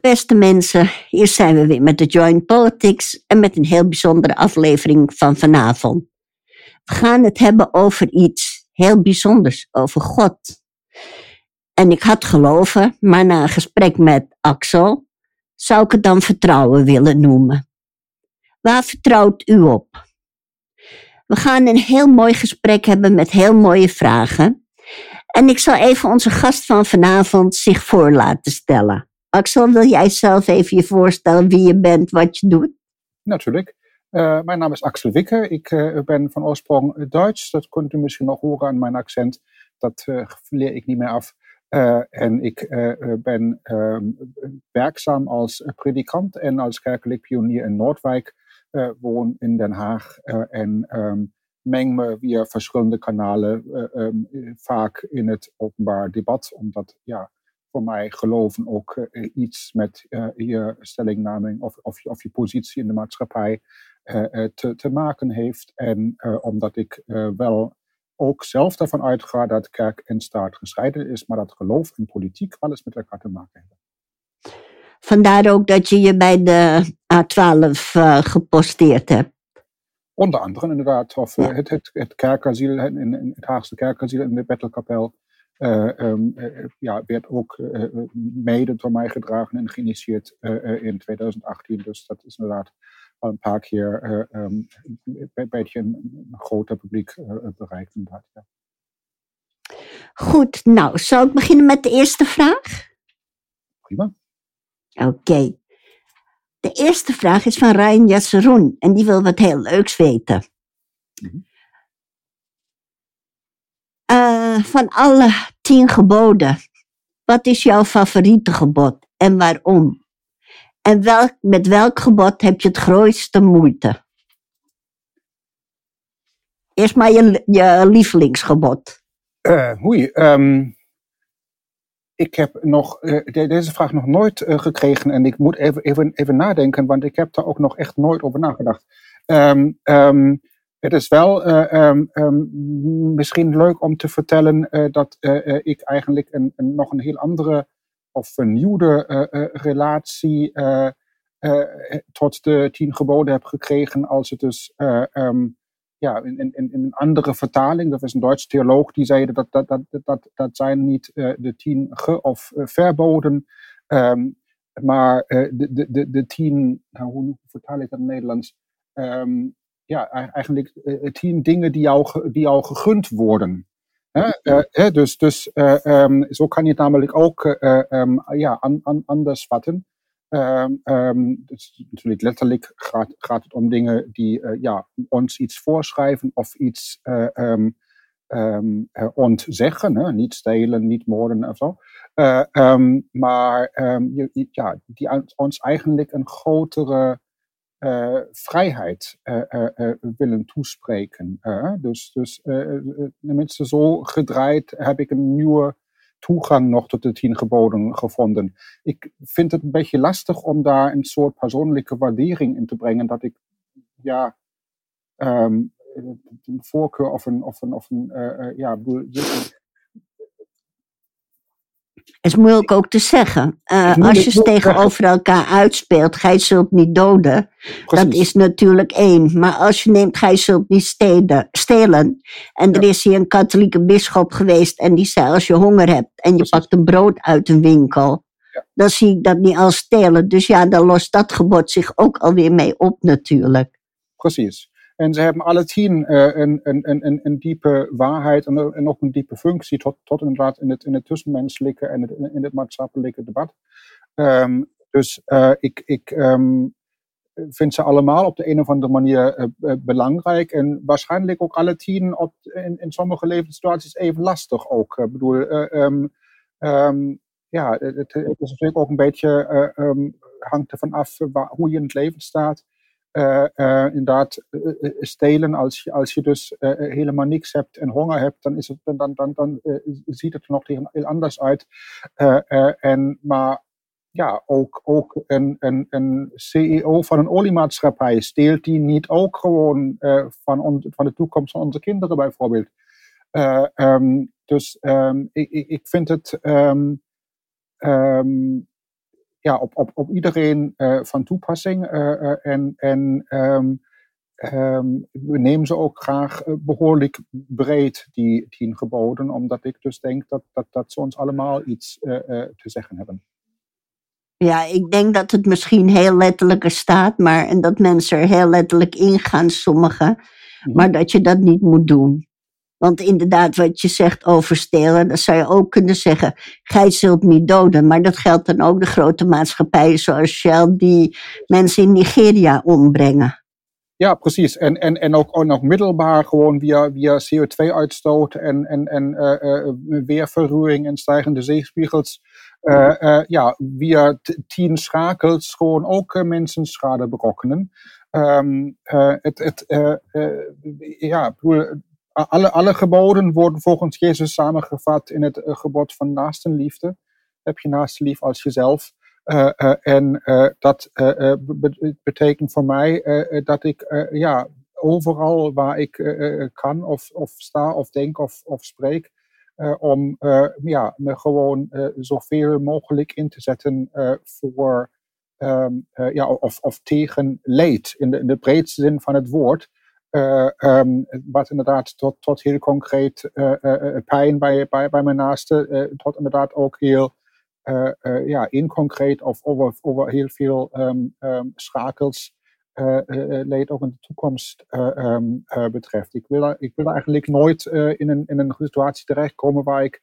Beste mensen, hier zijn we weer met de Joint Politics en met een heel bijzondere aflevering van vanavond. We gaan het hebben over iets heel bijzonders, over God. En ik had geloven, maar na een gesprek met Axel zou ik het dan vertrouwen willen noemen. Waar vertrouwt u op? We gaan een heel mooi gesprek hebben met heel mooie vragen. En ik zal even onze gast van vanavond zich voor laten stellen. Axel, wil jij zelf even je voorstellen wie je bent, wat je doet? Natuurlijk. Uh, mijn naam is Axel Wikke. Ik uh, ben van oorsprong Duits. Dat kunt u misschien nog horen aan mijn accent. Dat uh, leer ik niet meer af. en ik ben ehm, werkzaam als predikant en als kerkelijk pionier in Noordwijk. woon in Den Haag en um, meng me via verschillende kanalen um, vaak in het openbaar debat. Omdat ja, voor mij geloven ook uh, iets met uh, je stellingname of, of, of, je positie in de maatschappij uh, te, te, maken heeft. En omdat ik wel ook zelf daarvan uitga dat kerk en staat gescheiden is, maar dat geloof en politiek alles met elkaar te maken hebben. Vandaar ook dat je je bij de A12 geposteerd hebt. Onder andere inderdaad, of ja. het, het, het kerkasiel, in, in het Haagse kerkasiel in de Bettelkapel. Um, ja, werd ook mede door mij gedragen en geïnitieerd in 2018. Dus dat is inderdaad al een paar keer um, een beetje een, groter publiek bereikt. Inderdaad, ja. Goed, nou, zal ik beginnen met de eerste vraag? Prima. Oké. Okay. De eerste vraag is van Ryan Jasseroen en die wil wat heel leuks weten. Mm -hmm. Uh, van alle tien geboden, wat is jouw favoriete gebod en waarom? En welk, met welk gebod heb je het grootste moeite? Eerst maar je, je lievelingsgebod. Uh, oei, um, ik heb nog, de, deze vraag nog nooit gekregen en ik moet even, even, even nadenken, want ik heb daar ook nog echt nooit over nagedacht. Um, het is wel uh, um, um, misschien leuk om te vertellen uh, dat uh, ik eigenlijk een, nog een heel andere of vernieuwde relatie tot de tien geboden heb gekregen als het dus um, ja, in, in, in een andere vertaling, dat was een Duitse theoloog, die zei dat dat, dat, dat, dat zijn niet de tien ge- of verboden, maar de, de, de, de tien, nou, hoe vertaal ik dat in het Nederlands? Ja, eigenlijk uh, tien dingen die jou, die jou gegund worden. Uh, dus dus um, zo kan je het namelijk ook um, ja, an, an, anders vatten. Um, natuurlijk letterlijk gaat, gaat het om dingen die ja, ons iets voorschrijven of iets ontzeggen. Hè? Niet stelen, niet moorden of zo. maar ja, die ons eigenlijk een grotere vrijheid uh, uh, willen toespreken. dus dus tenminste zo gedraaid heb ik een nieuwe toegang nog tot de tien geboden gevonden. Ik vind het een beetje lastig om daar een soort persoonlijke waardering in te brengen, dat ik ja um, een voorkeur of een, of een, of een ja, is moeilijk ook te zeggen. Uh, als je ze tegenover elkaar uitspeelt, gij zult niet doden, Precies. dat is natuurlijk één. Maar als je neemt, gij zult niet steden, stelen. En er is hier een katholieke bisschop geweest en die zei, als je honger hebt en je Precies. pakt een brood uit een winkel, ja. dan zie ik dat niet als stelen. Dus ja, dan lost dat gebod zich ook alweer mee op natuurlijk. Precies. En ze hebben alle tien uh, een, diepe waarheid en, en ook een diepe functie tot, tot inderdaad in het, in het tussenmenselijke en in het maatschappelijke debat. Um, dus uh, ik, ik um, vind ze allemaal op de een of andere manier belangrijk en waarschijnlijk ook alle tien op, in, in sommige levenssituaties even lastig ook. Ik bedoel, um, ja, het, is natuurlijk ook een beetje, hangt ervan af hoe je in het leven staat. Uh, uh, inderdaad uh, stelen. Als je, als je dus helemaal niks hebt en honger hebt, dan, is het, dan, dan, dan ziet het er nog heel anders uit. en, maar ja, ook, ook een, een, een CEO van een oliemaatschappij steelt die niet ook gewoon van, on, van de toekomst van onze kinderen bijvoorbeeld. Um, dus um, ik, ik vind het. Um, ja, op, op, op iedereen van toepassing. en en ehm, ehm, we nemen ze ook graag behoorlijk breed, die tien geboden, omdat ik dus denk dat, dat, dat ze ons allemaal iets te zeggen hebben. Ja, ik denk dat het misschien heel letterlijk staat, maar en dat mensen er heel letterlijk ingaan, sommigen, mhm. maar dat je dat niet moet doen. Want inderdaad, wat je zegt over stelen, dan zou je ook kunnen zeggen, gij zult niet doden. Maar dat geldt dan ook de grote maatschappijen zoals Shell, die mensen in Nigeria ombrengen. Ja, precies. En, en, en ook, nog middelbaar gewoon via, via CO2-uitstoot en, en, en uh, en stijgende zeespiegels. Uh, ja, via tien schakels gewoon ook mensen schade berokkenen. Um, het, het, ja, alle, alle geboden worden volgens Jezus samengevat in het gebod van naastenliefde. Heb je naaste lief als jezelf. Uh, en dat betekent voor mij dat ik ja, overal waar ik kan of, of sta of denk of, of spreek, om ja, me gewoon zoveel mogelijk in te zetten voor um, ja, of, of tegen leed, in de, in de breedste zin van het woord. Um, wat inderdaad tot, tot heel concreet pijn bij, bij, bij mijn naaste, tot inderdaad ook heel ja, inconcreet of over, over heel veel um, um, schakels uh, leed ook in de toekomst betreft. Ik wil, ik wil eigenlijk nooit in, een, in een situatie terechtkomen waar ik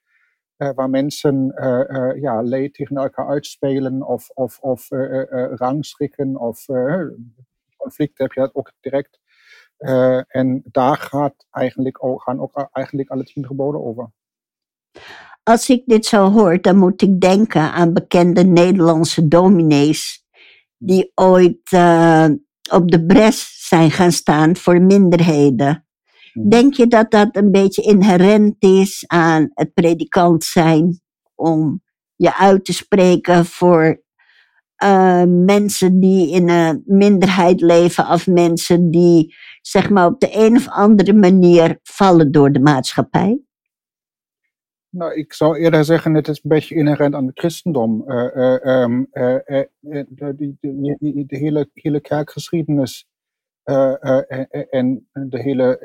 waar mensen ja, leed tegen elkaar uitspelen of, of, of rangschikken of conflicten heb je dat ook direct. En daar gaat eigenlijk ook, gaan ook eigenlijk alle tien geboden over. Als ik dit zo hoor, dan moet ik denken aan bekende Nederlandse dominees die ooit uh, op de bres zijn gaan staan voor minderheden. Hmm. Denk je dat dat een beetje inherent is aan het predikant zijn om je uit te spreken voor uh, mensen die in een minderheid leven of mensen die zeg maar op de een of andere manier vallen door de maatschappij? Nou, ik zou eerder zeggen, het is een beetje inherent aan het christendom. De, de, hele, kerkgeschiedenis en de hele,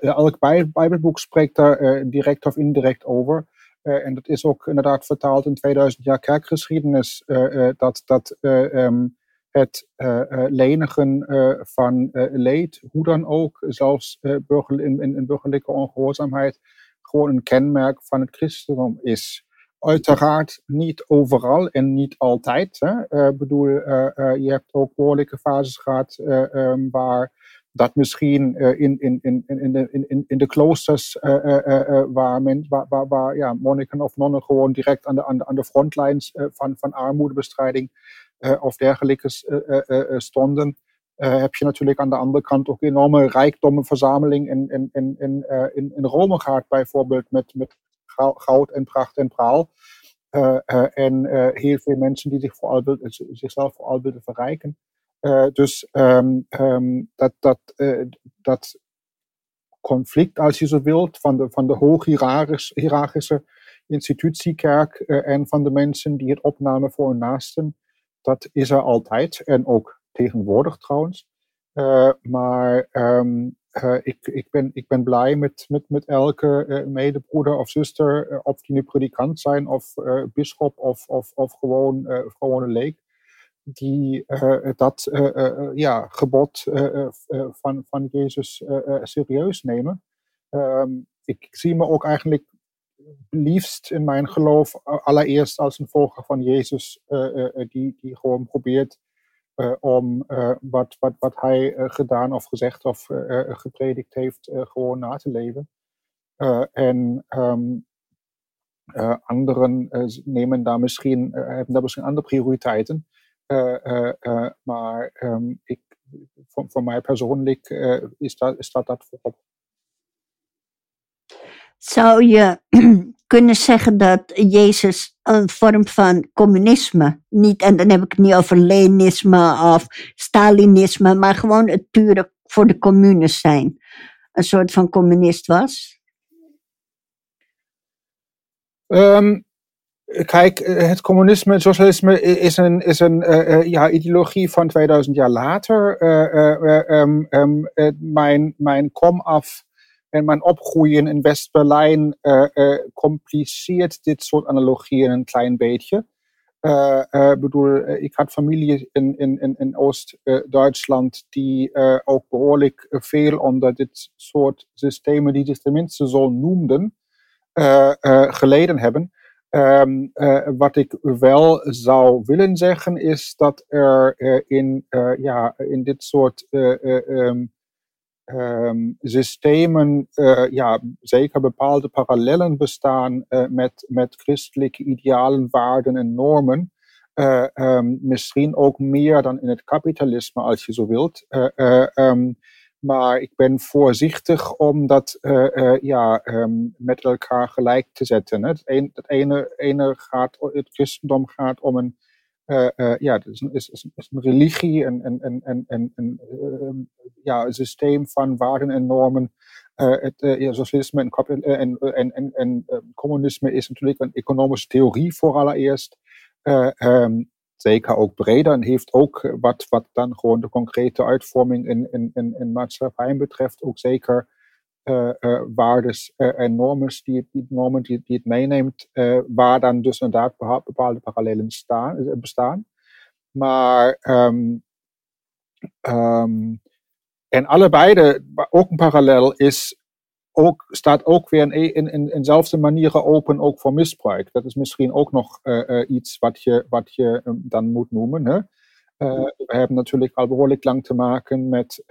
elk bijbelboek spreekt daar direct of indirect over. En dat is ook inderdaad vertaald in 2000 jaar kerkgeschiedenis, dat, dat um, het lenigen van leed, hoe dan ook, zelfs in, in, burgerlijke ongehoorzaamheid, gewoon een kenmerk van het christendom is. Uiteraard niet overal en niet altijd. Uh, bedoel, je hebt ook behoorlijke fases gehad um, waar dat misschien in, in, in, in, de, in, in kloosters, waar, ja, monniken of nonnen gewoon direct aan de, frontlines van, van armoedebestrijding of dergelijke stonden. Heb je natuurlijk aan de andere kant ook enorme rijkdommenverzameling in, in, in, in, in, in Rome gehad, bijvoorbeeld met, goud en pracht en praal. En heel veel mensen die zich vooral, zichzelf vooral willen verrijken. Dus um, um, dat, dat, dat conflict, als je zo wilt, van de, van de hoog-hierarchische institutiekerk en van de mensen die het opnamen voor hun naasten, dat is er altijd en ook tegenwoordig trouwens. Maar uh, ik, ik, ben, ik ben blij met, met, met elke medebroeder of zuster, of die nu predikant zijn, of bischop, of, of, of gewoon, gewone leek, die dat ja, gebod van, van Jezus serieus nemen. Um, ik zie me ook eigenlijk liefst in mijn geloof allereerst als een volger van Jezus, die, die gewoon probeert om wat, wat, wat hij gedaan of gezegd of gepredikt heeft, gewoon na te leven. en um, anderen nemen daar misschien, hebben daar misschien andere prioriteiten. Maar um, ik, voor, voor mij persoonlijk is, dat, is dat dat voorop. Zou je kunnen zeggen dat Jezus een vorm van communisme, niet, en dan heb ik het niet over Leninisme of Stalinisme, maar gewoon het pure voor de communes zijn, een soort van communist was? Um, Kijk, het communisme, socialisme is een, is een uh, ja, ideologie van 2000 jaar later. Um, um, mijn, mijn komaf en mijn opgroeien in West-Berlijn compliceert dit soort analogieën een klein beetje. Ik bedoel, ik had familie in, in, in Oost-Duitsland die ook behoorlijk veel onder dit soort systemen, die zich tenminste zo noemden, geleden hebben. Um, uh, wat ik wel zou willen zeggen is dat er uh, in, uh, ja, in dit soort um, um, systemen ja, zeker bepaalde parallellen bestaan met, met christelijke idealen, waarden en normen. misschien ook meer dan in het kapitalisme, als je zo wilt. Maar ik ben voorzichtig om dat uh, uh, ja, um, met elkaar gelijk te zetten. Het, ene, ene gaat, het christendom gaat om een, uh, ja, is een, een religie en een, um, ja, een systeem van waarden en normen. het ja, socialisme en, en, en, en, en communisme is natuurlijk een economische theorie voor allereerst. Zeker ook breder en heeft ook eh, wat, wat dan gewoon de concrete uitvorming in, in, in, in maatschappijen betreft ook zeker uh, uh, waardes en normen die, die, normen die, die het meeneemt, waar dan dus inderdaad bepaalde parallellen staan, bestaan. Maar um, um, en allebei, ook een parallel is ook, staat ook weer in, in, in, manieren open ook voor misbruik. Dat is misschien ook nog uh, uh, iets wat je, wat je um, dan moet noemen. Hè? Uh, we hebben natuurlijk al behoorlijk lang te maken met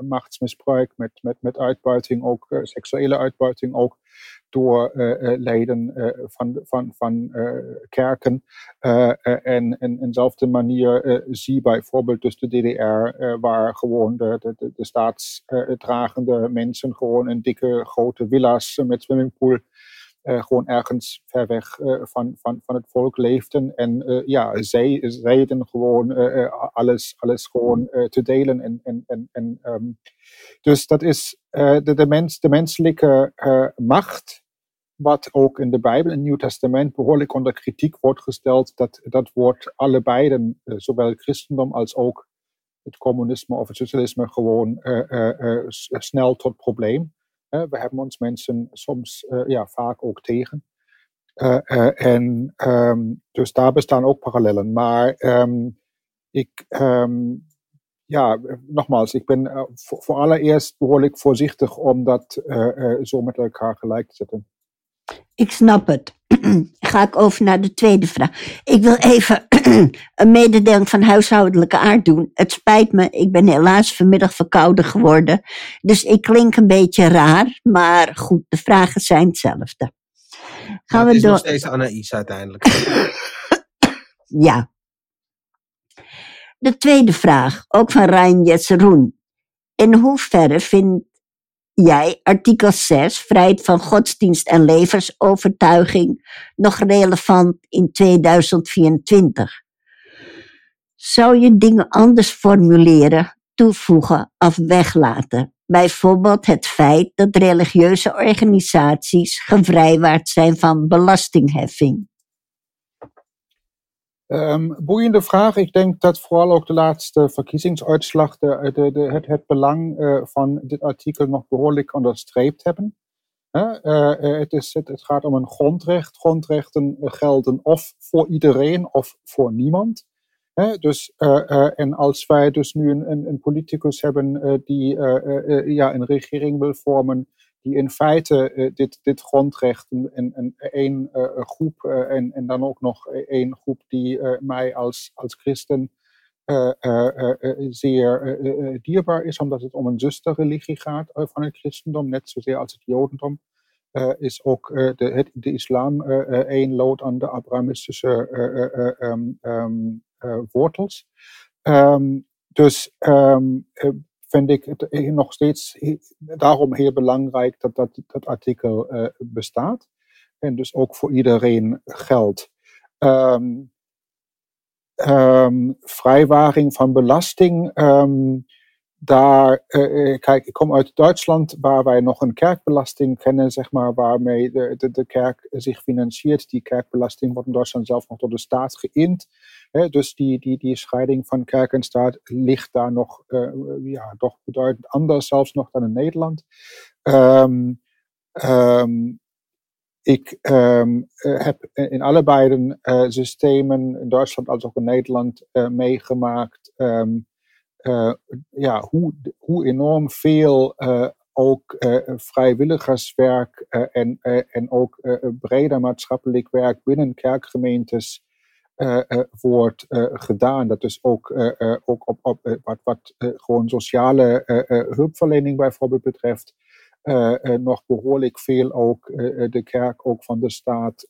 machtsmisbruik, met, met, met uitbuiting, ook seksuele uitbuiting ook door leden van, van, van kerken. en in dezelfde manier zie bijvoorbeeld dus de DDR, waar gewoon de, de, de staatsdragende mensen gewoon in dikke grote villa's met swimmingpool gewoon ergens ver weg uh, van, van, van het volk leefden. En uh, ja, zij zeiden gewoon alles, alles gewoon te delen. En, en, en, en, um, dus dat is de, de, mens, de menselijke macht wat ook in de Bijbel, in het Nieuw Testament, behoorlijk onder kritiek wordt gesteld. Dat, dat wordt allebei, zowel het christendom als ook het communisme of het socialisme, gewoon snel tot probleem. We hebben ons mensen soms ja, vaak ook tegen. en um, dus daar bestaan ook parallellen. Maar um, ik, um, ja, nogmaals, ik ben voor, voor allereerst behoorlijk voorzichtig om dat zo met elkaar gelijk te zetten. Ik snap het. Ga ik over naar de tweede vraag. Ik wil even een mededeling van huishoudelijke aard doen. Het spijt me, ik ben helaas vanmiddag verkouden geworden. Dus ik klink een beetje raar, maar goed, de vragen zijn hetzelfde. Gaan we door. nog steeds Anaïs uiteindelijk. ja. De tweede vraag, ook van Rijn Jetseroen. In hoeverre vindt jij artikel 6, vrijheid van godsdienst en levensovertuiging, nog relevant in 2024? Zou je dingen anders formuleren, toevoegen of weglaten? Bijvoorbeeld het feit dat religieuze organisaties gevrijwaard zijn van belastingheffing. Um, boeiende vraag. Ik denk dat vooral ook de laatste verkiezingsuitslag de, het, het, belang uh, van dit artikel nog behoorlijk onderstreept hebben. Het, is, het, het, gaat om een grondrecht. Grondrechten gelden of voor iedereen of voor niemand. dus, en als wij dus nu een, een, een politicus hebben die ja, een regering wil vormen die in feite uh, dit, dit grondrecht en, één uh, groep uh, en, en dan ook nog één groep die mij als, als christen zeer dierbaar is, omdat het om een zusterreligie gaat van het christendom, net zozeer als het jodendom. is ook de, de islam één lood aan de Abrahamistische um, um, wortels. Um, dus vind ik het nog steeds daarom heel belangrijk dat dat, dat artikel uh, bestaat. En dus ook voor iedereen geldt. Um, um, vrijwaring van belasting. Um, daar, kijk, ik kom uit Duitsland, waar wij nog een kerkbelasting kennen, zeg maar, waarmee de, de, de kerk zich financiert. Die kerkbelasting wordt in Duitsland zelf nog door de staat geïnd. Dus die, die, die scheiding van kerk en staat ligt daar nog ja, toch beduidend anders, zelfs nog dan in Nederland. Um, um, ik um, heb in allebei de uh, systemen, in Duitsland als ook in Nederland, meegemaakt ja, hoe, hoe enorm veel ook vrijwilligerswerk en, en ook breder maatschappelijk werk binnen kerkgemeentes wordt gedaan. Dat is ook, ook op, op wat, wat gewoon sociale hulpverlening bijvoorbeeld betreft. Nog behoorlijk veel ook de kerk ook van de staat,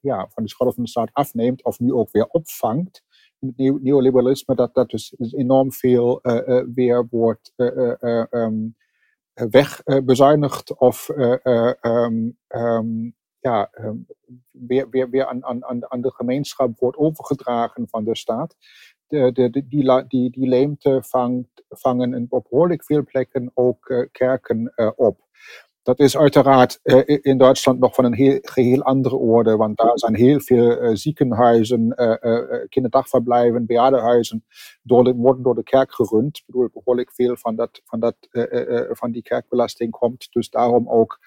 ja, van de scholen van de staat afneemt of nu ook weer opvangt. Het neoliberalisme dat, dat dus enorm veel weer wordt um, wegbezuinigd of um, um, ja, weer, weer, weer aan, aan, aan de gemeenschap wordt overgedragen van de staat. Die, die, die leemte vangt, vangen op behoorlijk veel plekken ook kerken op. Dat is uiteraard uh, in Duitsland nog van een heel, geheel andere orde, want daar zijn heel veel uh, ziekenhuizen, uh, kinderdagverblijven, bejaardenhuizen worden door de kerk gerund. Ik bedoel, behoorlijk veel van, dat, van, dat, van die kerkbelasting komt dus daarom ook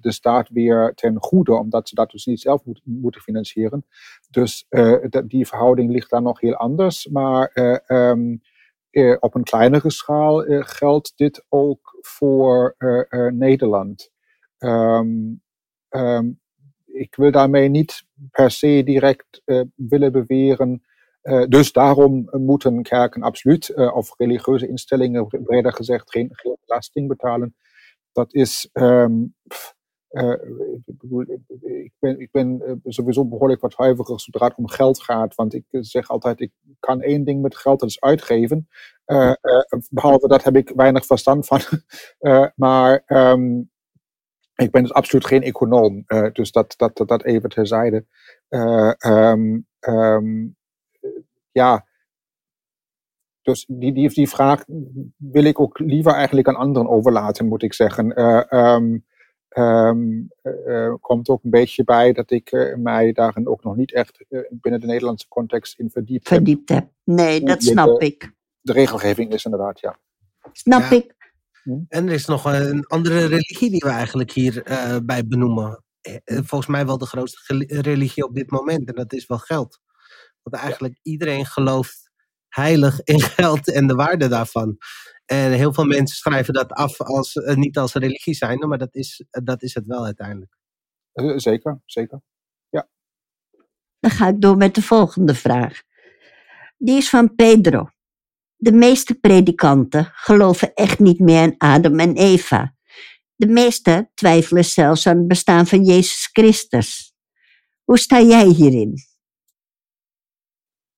de staat weer ten goede, omdat ze dat dus niet zelf moet, moeten financieren. Dus die verhouding ligt daar nog heel anders, maar um, uh, op een kleinere schaal uh, geldt dit ook voor uh, Nederland. Um, ik wil daarmee niet per se direct willen beweren. dus daarom moeten kerken absoluut, of religieuze instellingen, breder gezegd, geen, belasting betalen. Dat is. Um, ik, bedoel, ik, ben, ik ben sowieso behoorlijk wat huiverig zodra het om geld gaat. Want ik zeg altijd, ik kan één ding met geld, dat is uitgeven. Behalve dat heb ik weinig verstand van. Maar um, ik ben dus absoluut geen econoom. dus dat, dat, dat, even terzijde. Um, um, ja. Dus die, die, die vraag wil ik ook liever eigenlijk aan anderen overlaten, moet ik zeggen. Um, Um, uh, komt ook een beetje bij dat ik uh, mij daarin ook nog niet echt uh, binnen de Nederlandse context in verdiept, verdiept heb. Nee, dat snap de, ik. De regelgeving is inderdaad, ja. Snap ja. ik. Hm? En er is nog een andere religie die we eigenlijk hierbij bij benoemen. Volgens mij wel de grootste religie op dit moment. En dat is wel geld. Want eigenlijk iedereen gelooft heilig in geld en de waarde daarvan. En heel veel mensen schrijven dat af als uh, niet als religie zijn, maar dat is, dat is het wel uiteindelijk. Uh, zeker, zeker. Ja. Dan ga ik door met de volgende vraag. Die is van Pedro. De meeste predikanten geloven echt niet meer in Adam en Eva. De meeste twijfelen zelfs aan het bestaan van Jezus Christus. Hoe sta jij hierin?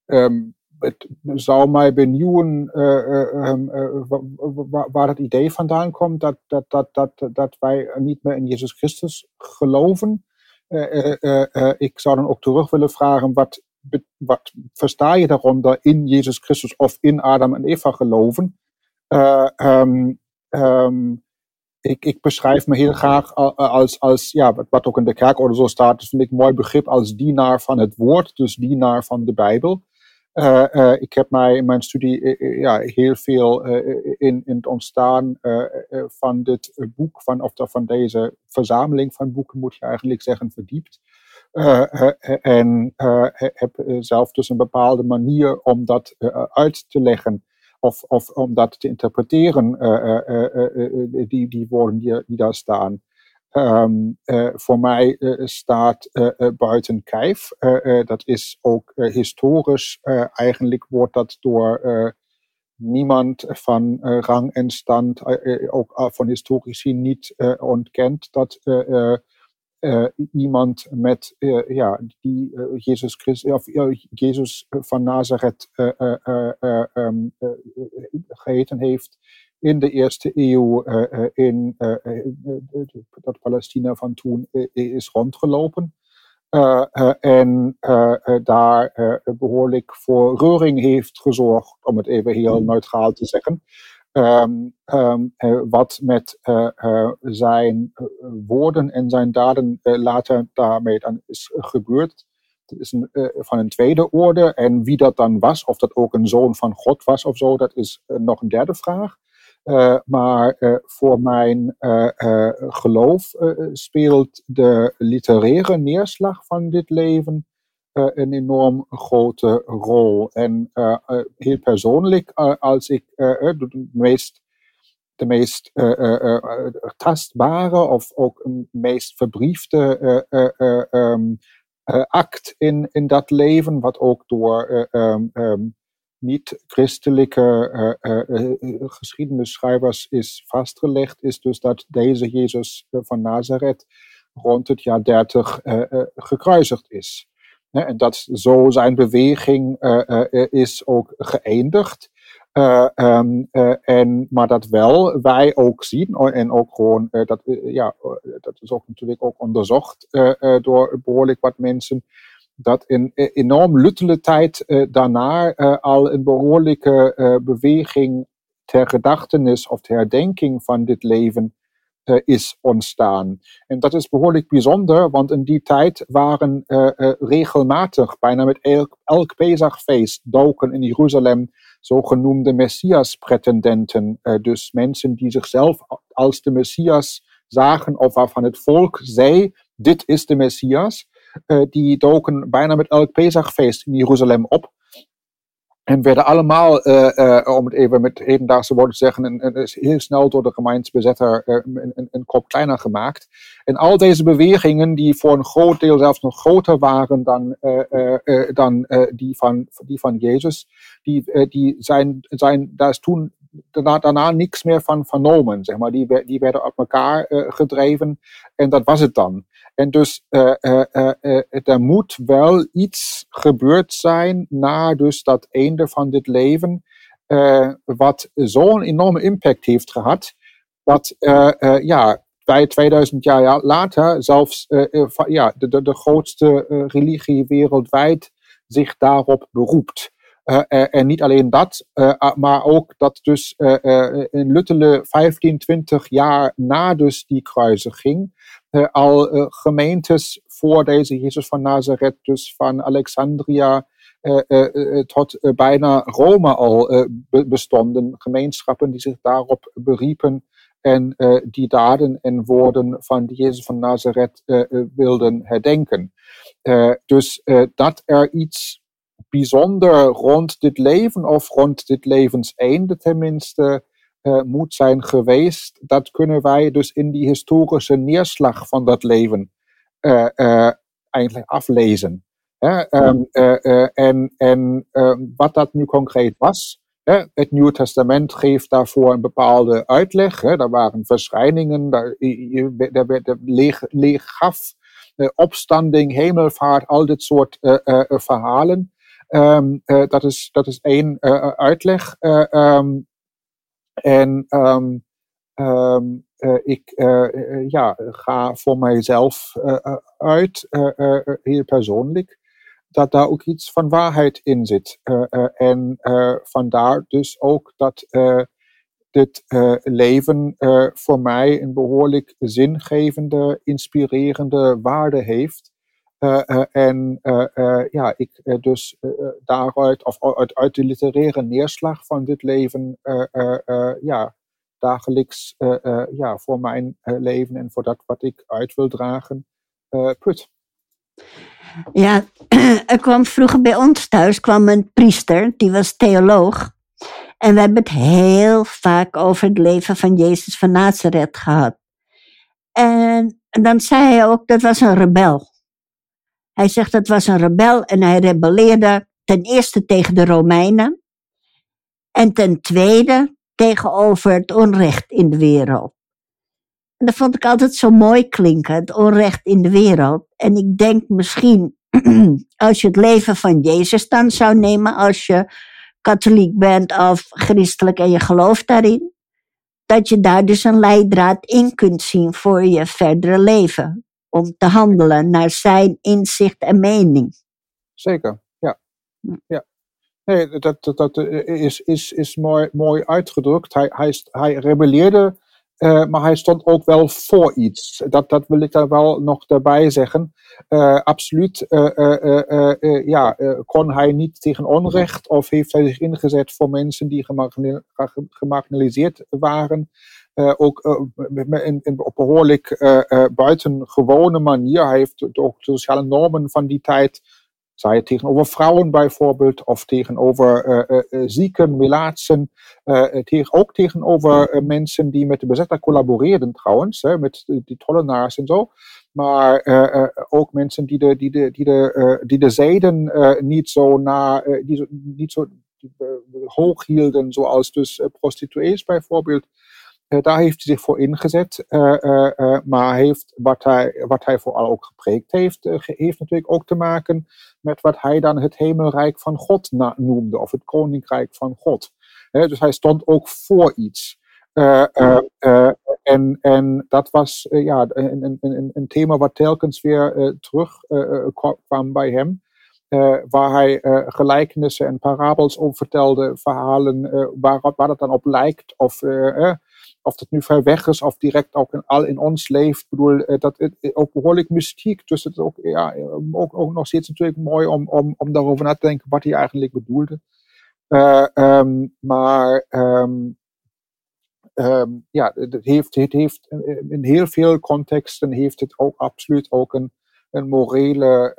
Um, het zou mij benieuwen uh, uh, waar het idee vandaan komt dat, dat, dat, dat, dat wij niet meer in Jezus Christus geloven. ik zou dan ook terug willen vragen, wat, wat versta je daaronder in Jezus Christus of in Adam en Eva geloven? Um, um, ik, ik, beschrijf me heel graag als, als ja, wat ook in de kerkorde zo staat, dat vind ik een mooi begrip, als dienaar van het woord, dus dienaar van de Bijbel. Uh, uh, ik heb mij in mijn studie uh, ja, heel veel in, in het ontstaan van dit boek, van, of van deze verzameling van boeken moet je eigenlijk zeggen, verdiept. en heb zelf dus een bepaalde manier om dat uit te leggen of, of om dat te interpreteren, die, die woorden die, die daar staan. Um, uh, voor mij uh, staat uh, buiten kijf. dat is ook historisch. eigenlijk wordt dat door niemand van rang en stand, ook van historici, niet ontkend. Dat iemand met, ja, die Jezus, Christus, of, Jezus van Nazareth um, geheten heeft in de eerste eeuw uh, in uh, dat Palestina van toen is rondgelopen. en daar behoorlijk voor reuring heeft gezorgd, om het even heel neutraal te zeggen. ehm, ehm, eh, wat met eh, eh, zijn eh, woorden en zijn daden eh, later daarmee dan is gebeurd. Dat is een, eh, van een tweede orde. En wie dat dan was, of dat ook een zoon van God was of zo, dat is eh, nog een derde vraag. Eh, maar eh, voor mijn eh, geloof speelt de literaire neerslag van dit leven een enorm grote rol. En heel persoonlijk, als ik de meest, de meest tastbare of ook een meest verbriefde eh, eh, eh, ehm, eh, act in, in dat leven, wat ook door eh, ehm, ehm, niet-christelijke eh, geschiedenisschrijvers is vastgelegd, is dus dat deze Jezus van Nazareth rond het jaar 30 eh, eh, gekruisigd is. En dat zo zijn beweging is ook geëindigd. Eh, ehm, eh, en, maar dat wel wij ook zien o- en ook gewoon, dat, ja, eh, dat is ook natuurlijk ook onderzocht door behoorlijk wat mensen, dat in eh, enorm luttele tijd eh, daarna eh, al een behoorlijke eh, beweging ter gedachtenis of ter herdenking van dit leven is ontstaan. En dat is behoorlijk bijzonder, want in die tijd waren regelmatig, bijna met elk, elk doken in Jeruzalem zogenoemde Messias-pretendenten. dus mensen die zichzelf als de Messias zagen of waarvan het volk zei, dit is de Messias. Eh, die doken bijna met elk Pesachfeest in Jeruzalem op. En werden allemaal, eh, eh, om het even met hedendaagse woorden te zeggen, een, heel snel door de Gemeinsbezetter uh, een, een, kop kleiner gemaakt. En al deze bewegingen, die voor een groot deel zelfs nog groter waren dan, dan die, van, die van Jezus, die, die zijn, zijn, daar is toen daarna, daarna niks meer van vernomen. Zeg maar. die, die werden op elkaar gedreven en dat was het dan. En dus uh, uh, uh, er moet wel iets gebeurd zijn na dus dat einde van dit leven, wat zo'n enorme impact heeft gehad, dat ja, bij 2000 jaar later zelfs ja, de, de grootste religie wereldwijd zich daarop beroept. Uh, uh, en niet alleen dat, uh, maar ook dat dus in luttele 15, 20 jaar na dus die kruisiging al gemeentes voor deze Jezus van Nazareth, dus van Alexandria tot bijna Rome al bestonden. Gemeenschappen die zich daarop beriepen en die daden en woorden van Jezus van Nazareth wilden herdenken. dus dat er iets bijzonder rond dit leven of rond dit levenseinde tenminste uh, moet zijn geweest, dat kunnen wij dus in die historische neerslag van dat leven uh, eigenlijk aflezen. Um, en en wat dat nu concreet was, het Nieuwe Testament geeft daarvoor een bepaalde uitleg. Er waren verschijningen, er werd leeg gaf, opstanding, hemelvaart, al dit soort verhalen. Um, uh, dat, is, dat is één uh, uitleg. Uh, um, en um, ik ja, ga voor mijzelf uit, heel persoonlijk, dat daar ook iets van waarheid in zit. en vandaar dus ook dat dit leven voor mij een behoorlijk zingevende, inspirerende waarde heeft. Uh, uh, en uh, ja, ik dus daaruit, of uit, de literaire neerslag van dit leven, ja, dagelijks ja, voor mijn leven en voor dat wat ik uit wil dragen, put. Ja, er kwam vroeger bij ons thuis kwam een priester, die was theoloog. En we hebben het heel vaak over het leven van Jezus van Nazareth gehad. En dan zei hij ook, dat was een rebel. Hij zegt dat was een rebel en hij rebelleerde ten eerste tegen de Romeinen en ten tweede tegenover het onrecht in de wereld. En dat vond ik altijd zo mooi klinken, het onrecht in de wereld. En ik denk misschien, als je het leven van Jezus dan zou nemen, als je katholiek bent of christelijk en je gelooft daarin, dat je daar dus een leidraad in kunt zien voor je verdere leven om te handelen naar zijn inzicht en mening. Zeker, ja. ja. Nee, dat, dat, dat is, is, is mooi, mooi uitgedrukt. Hij, hij, hij rebelleerde, uh, maar hij stond ook wel voor iets. Dat, dat wil ik daar wel nog daarbij zeggen. Uh, absoluut uh, ja, kon hij niet tegen onrecht of heeft hij zich ingezet voor mensen die gemarginaliseerd waren. Ook in, in, op behoorlijk buitengewone manier. Hij heeft ook de sociale normen van die tijd zij tegenover vrouwen bijvoorbeeld, of tegenover uh, uh, zieken, melaatsen, tegen, ook tegenover mensen die met de bezetter collaboreerden trouwens, hè, met die tollenaars en zo. Maar ook mensen die de, die de, die de, die de zijden niet zo, na, die, niet zo hoog hielden, zoals dus prostituees bijvoorbeeld. Uh, daar heeft hij zich voor ingezet. Uh, uh, maar heeft, wat, hij, wat hij vooral ook gepreekt heeft, heeft natuurlijk ook te maken met wat hij dan het hemelrijk van God noemde, of het koninkrijk van God. dus hij stond ook voor iets. en, en dat was ja, een, een, een thema wat telkens weer terugkwam bij hem. waar hij gelijkenissen en parabels over vertelde, verhalen waar, waar het dan op lijkt, of of dat nu ver weg is of direct ook in, al in ons leeft. Ik bedoel, eh, dat het eh, ook behoorlijk mystiek. Dus het is ook, ja, ook, ook nog steeds natuurlijk mooi om, om, om daarover na te denken wat hij eigenlijk bedoelde. Um, maar um, um, ja, het heeft, het heeft in heel veel contexten heeft het ook absoluut ook een, een morele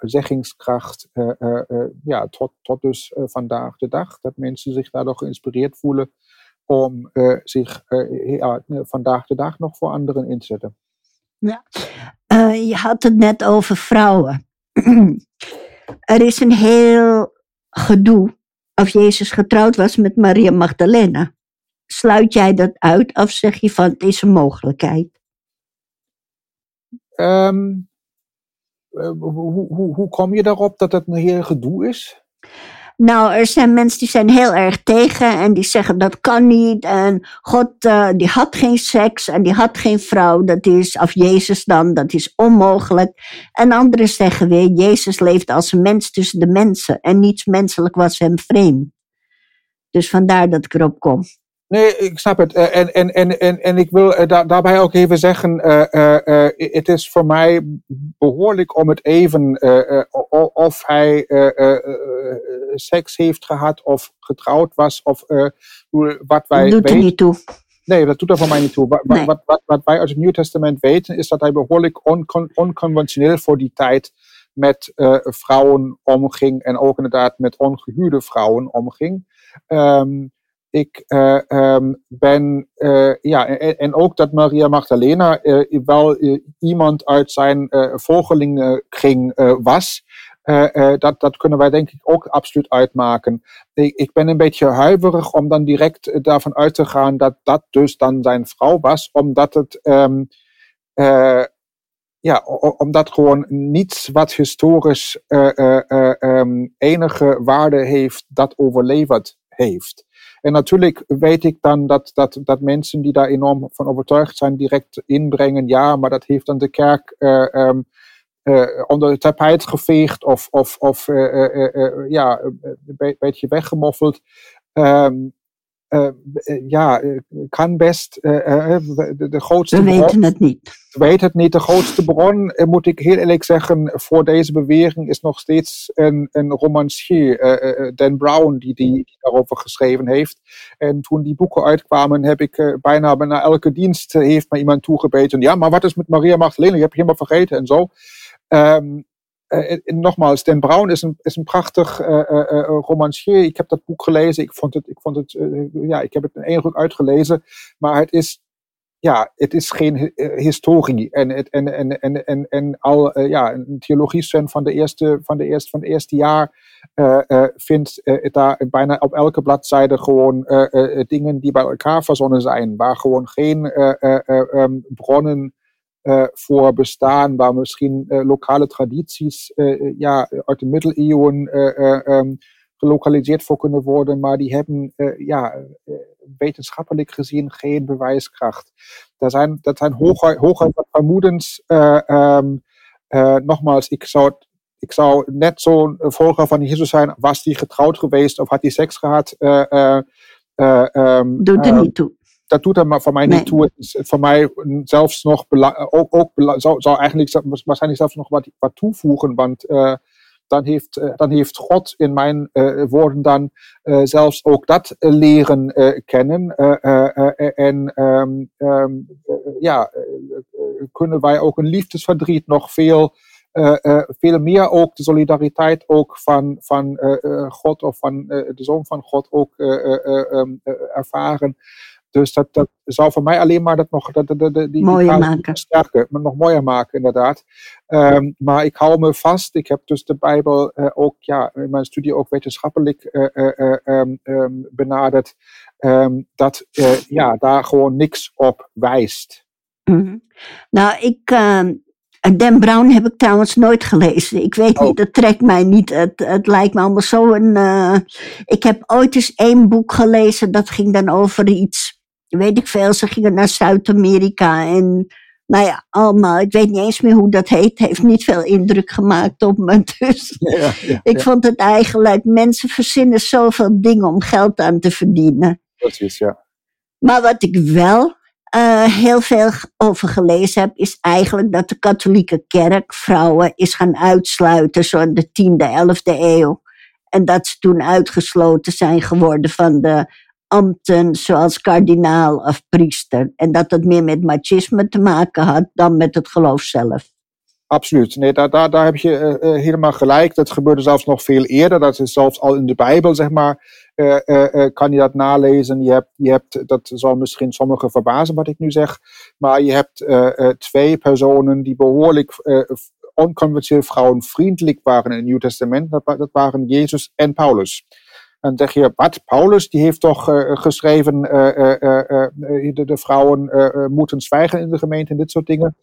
zeggingskracht. ja, tot, tot dus vandaag de dag. Dat mensen zich daardoor geïnspireerd voelen om uh, zich uh, ja, vandaag de dag nog voor anderen in te zetten. Ja. Uh, je had het net over vrouwen. er is een heel gedoe of Jezus getrouwd was met Maria Magdalena. Sluit jij dat uit of zeg je van het is een mogelijkheid? Um, hoe, hoe, hoe kom je daarop dat het een heel gedoe is? Nou, er zijn mensen die zijn heel erg tegen en die zeggen dat kan niet. En God uh, die had geen seks en die had geen vrouw. Dat is, of Jezus dan, dat is onmogelijk. En anderen zeggen weer, Jezus leefde als een mens tussen de mensen. En niets menselijk was hem vreemd. Dus vandaar dat ik erop kom. Nee, ik snap het. Uh, en, en, en, en, en ik wil uh, da daarbij ook even zeggen, uh, het is voor mij behoorlijk om het even of hij seks heeft gehad of getrouwd was of wat wij dat doet weten. er niet toe. Nee, dat doet er voor mij niet toe. Wat, nee. wat, wat, wat, wij uit het Nieuw Testament weten, is dat hij behoorlijk oncon onconventioneel voor die tijd met vrouwen omging en ook inderdaad met ongehuwde vrouwen omging. Um, ik uh, um, ben, uh, ja, en, ook dat Maria Magdalena uh, wel iemand uit zijn volgelingenkring was. dat, dat kunnen wij denk ik ook absoluut uitmaken. Ik, ik, ben een beetje huiverig om dan direct daarvan uit te gaan dat dat dus dan zijn vrouw was, omdat het, um, ja, omdat gewoon niets wat historisch um, enige waarde heeft, dat overleverd heeft. En natuurlijk weet ik dan dat, dat, dat mensen die daar enorm van overtuigd zijn, direct inbrengen, ja, maar dat heeft dan de kerk um, onder het tapijt geveegd of, of, of uh, ja, een beetje weggemoffeld. Um, uh, ja, kan best uh, de, de, grootste We bron, weten het niet. Weet het niet. De grootste bron, moet ik heel eerlijk zeggen, voor deze bewering is nog steeds een, een romancier, Dan Brown, die, die, daarover geschreven heeft. En toen die boeken uitkwamen, heb ik bijna na elke dienst heeft me iemand toegebeten. Ja, maar wat is met Maria Magdalena? Je hebt helemaal vergeten en zo. Um, uh, nogmaals, Den Brown is een, is een prachtig uh, romancier. Ik heb dat boek gelezen. Ik vond het, ik vond het ja, ik heb het in één ruk uitgelezen. Maar het is, ja, het is geen historie. En, het, en, en, en, en, en al, ja, een theologie van de eerste, van de eerste, van het eerste jaar vindt daar bijna op elke bladzijde gewoon dingen die bij elkaar verzonnen zijn. Waar gewoon geen um, bronnen voor bestaan, waar misschien uh, lokale tradities uh, ja, uit de middeleeuwen um, gelokaliseerd voor kunnen worden, maar die hebben ja, wetenschappelijk gezien geen bewijskracht. Dat zijn, dat zijn hooguit, hooguit vermoedens. Um, nogmaals, ik zou het ik zou net zo'n volger van Jezus zijn, was die getrouwd geweest of had die seks gehad. Uh, Doet er niet toe. Dat doet er voor mij niet toe. Het is voor mij zelfs nog, ook, ook zou, zou eigenlijk waarschijnlijk zelfs nog wat, wat toevoegen, want dan heeft, dan heeft God in mijn woorden dan zelfs ook dat leren kennen. en um, um, ja, kunnen wij ook een liefdesverdriet nog veel, veel meer ook de solidariteit ook van, van God of van de Zoon van God ook ervaren. Dus dat, dat zou voor mij alleen maar dat nog dat, dat, dat, die, mooier maken. Sterker, nog mooier maken, inderdaad. Um, maar ik hou me vast. Ik heb dus de Bijbel uh, ook ja, in mijn studie ook wetenschappelijk uh, uh, um, um, benaderd. dat ja, daar gewoon niks op wijst. Mm -hmm. Nou, ik. Dan Brown heb ik trouwens nooit gelezen. Ik weet niet, het trekt mij niet. Het, het lijkt me allemaal zo een. ik heb ooit eens één boek gelezen, dat ging dan over iets weet ik veel, ze gingen naar Zuid-Amerika en nou ja, allemaal, ik weet niet eens meer hoe dat heet, heeft niet veel indruk gemaakt op me. Dus ja, ja, ik vond het eigenlijk, mensen verzinnen zoveel dingen om geld aan te verdienen. Precies, ja. Maar wat ik wel uh, heel veel over gelezen heb, is eigenlijk dat de katholieke kerk vrouwen is gaan uitsluiten, zo in de 10e, 11e eeuw. En dat ze toen uitgesloten zijn geworden van de ambten zoals kardinaal of priester. En dat het meer met machisme te maken had dan met het geloof zelf. Absoluut. Nee, daar, daar, daar heb je uh, helemaal gelijk. Dat gebeurde zelfs nog veel eerder. Dat is zelfs al in de Bijbel, zeg maar, uh, kan je dat nalezen. Je hebt, je hebt, dat zal misschien sommigen verbazen wat ik nu zeg, maar je hebt twee personen die behoorlijk onconventioneel vrouwenvriendelijk waren in het Nieuw Testament. Dat waren Jezus en Paulus. En zeg je, wat? Paulus, die heeft toch uh, geschreven, uh, de, de, vrouwen moeten zwijgen in de gemeente en dit soort dingen.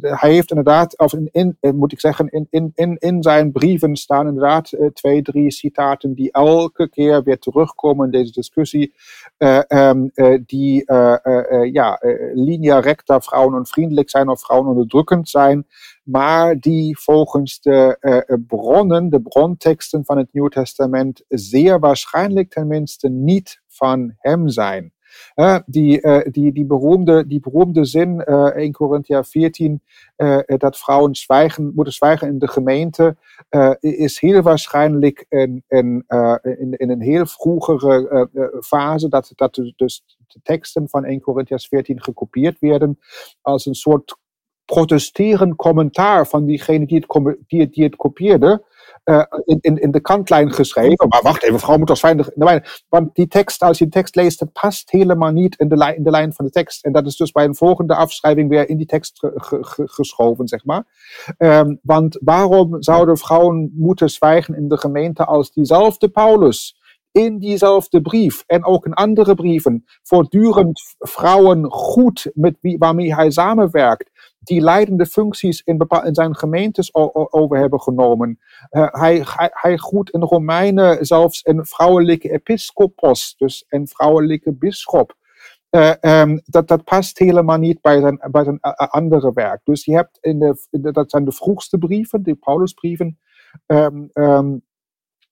Hij heeft inderdaad, of in, moet ik zeggen, in, in, in, in zijn brieven staan inderdaad twee, drie citaten die elke keer weer terugkomen in deze discussie. Um, die ja, linea recta vrouwen onvriendelijk zijn of vrouwen onderdrukkend zijn maar die volgens de bronnen, de bronteksten van het Nieuw Testament, zeer waarschijnlijk tenminste niet van hem zijn. Die, uh, die, die, beroemde, die beroemde zin uh, 1 Korinther 14, dat vrouwen zwijgen, moeten zwijgen in de gemeente, is heel waarschijnlijk in, in, in, in een heel vroegere fase, dat, dat dus de teksten van 1 Korinther 14 gekopieerd werden, als een soort protesterend commentaar van diegene die het, die die het kopieerde. Uh, in, in, in de kantlijn geschreven. Maar wacht even, vrouw moet toch fijn. Want die tekst, als je de tekst leest, past helemaal niet in de, lijn, in de lijn van de tekst. En dat is dus bij een volgende afschrijving weer in die tekst geschoven, zeg maar. Um, want waarom zouden vrouwen moeten zwijgen in de gemeente als diezelfde Paulus? in diezelfde brief en ook in andere brieven voortdurend vrouwen goed met wie, waarmee hij samenwerkt, die leidende functies in, in zijn gemeentes over hebben genomen. Uh, hij, hij, hij in Romeinen zelfs een vrouwelijke episcopos, dus een vrouwelijke bisschop. Uh, um, dat, dat past helemaal niet bij zijn, bij zijn uh, andere werk. Dus je hebt in de, in de, dat zijn de vroegste brieven, de Paulusbrieven, um,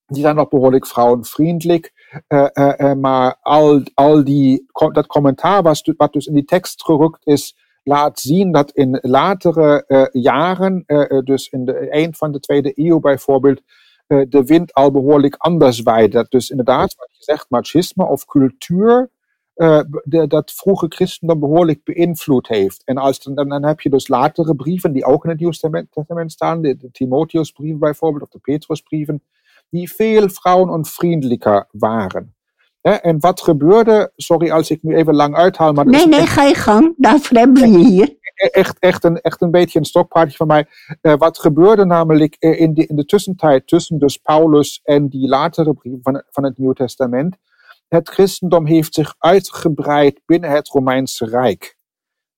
die zijn nog behoorlijk vrouwenvriendelijk. Uh, maar al, al die, dat commentaar wat dus in die tekst gerukt is, laat zien dat in latere uh, jaren, uh, dus in de eind van de tweede eeuw bijvoorbeeld, uh, de wind al behoorlijk anders waaide. Dus inderdaad, wat je zegt, machisme of cultuur, de, dat vroege christendom behoorlijk beïnvloed heeft. En als, dan, heb je dus latere brieven, die ook in het Nieuw Testament staan, de, de Timotheusbrieven bijvoorbeeld, of de Petrusbrieven, die veel vrouwenonvriendelijker waren. En wat gebeurde, sorry als ik nu even lang uithaal. Maar nee, nee, ga je gang. Daarvoor hebben we je hier. Echt, echt, een, echt een beetje een stokpaardje van mij. Uh, wat gebeurde namelijk in de, in de tussentijd tussen dus Paulus en die latere brieven van, van het Nieuw Testament. Het christendom heeft zich uitgebreid binnen het Romeinse Rijk.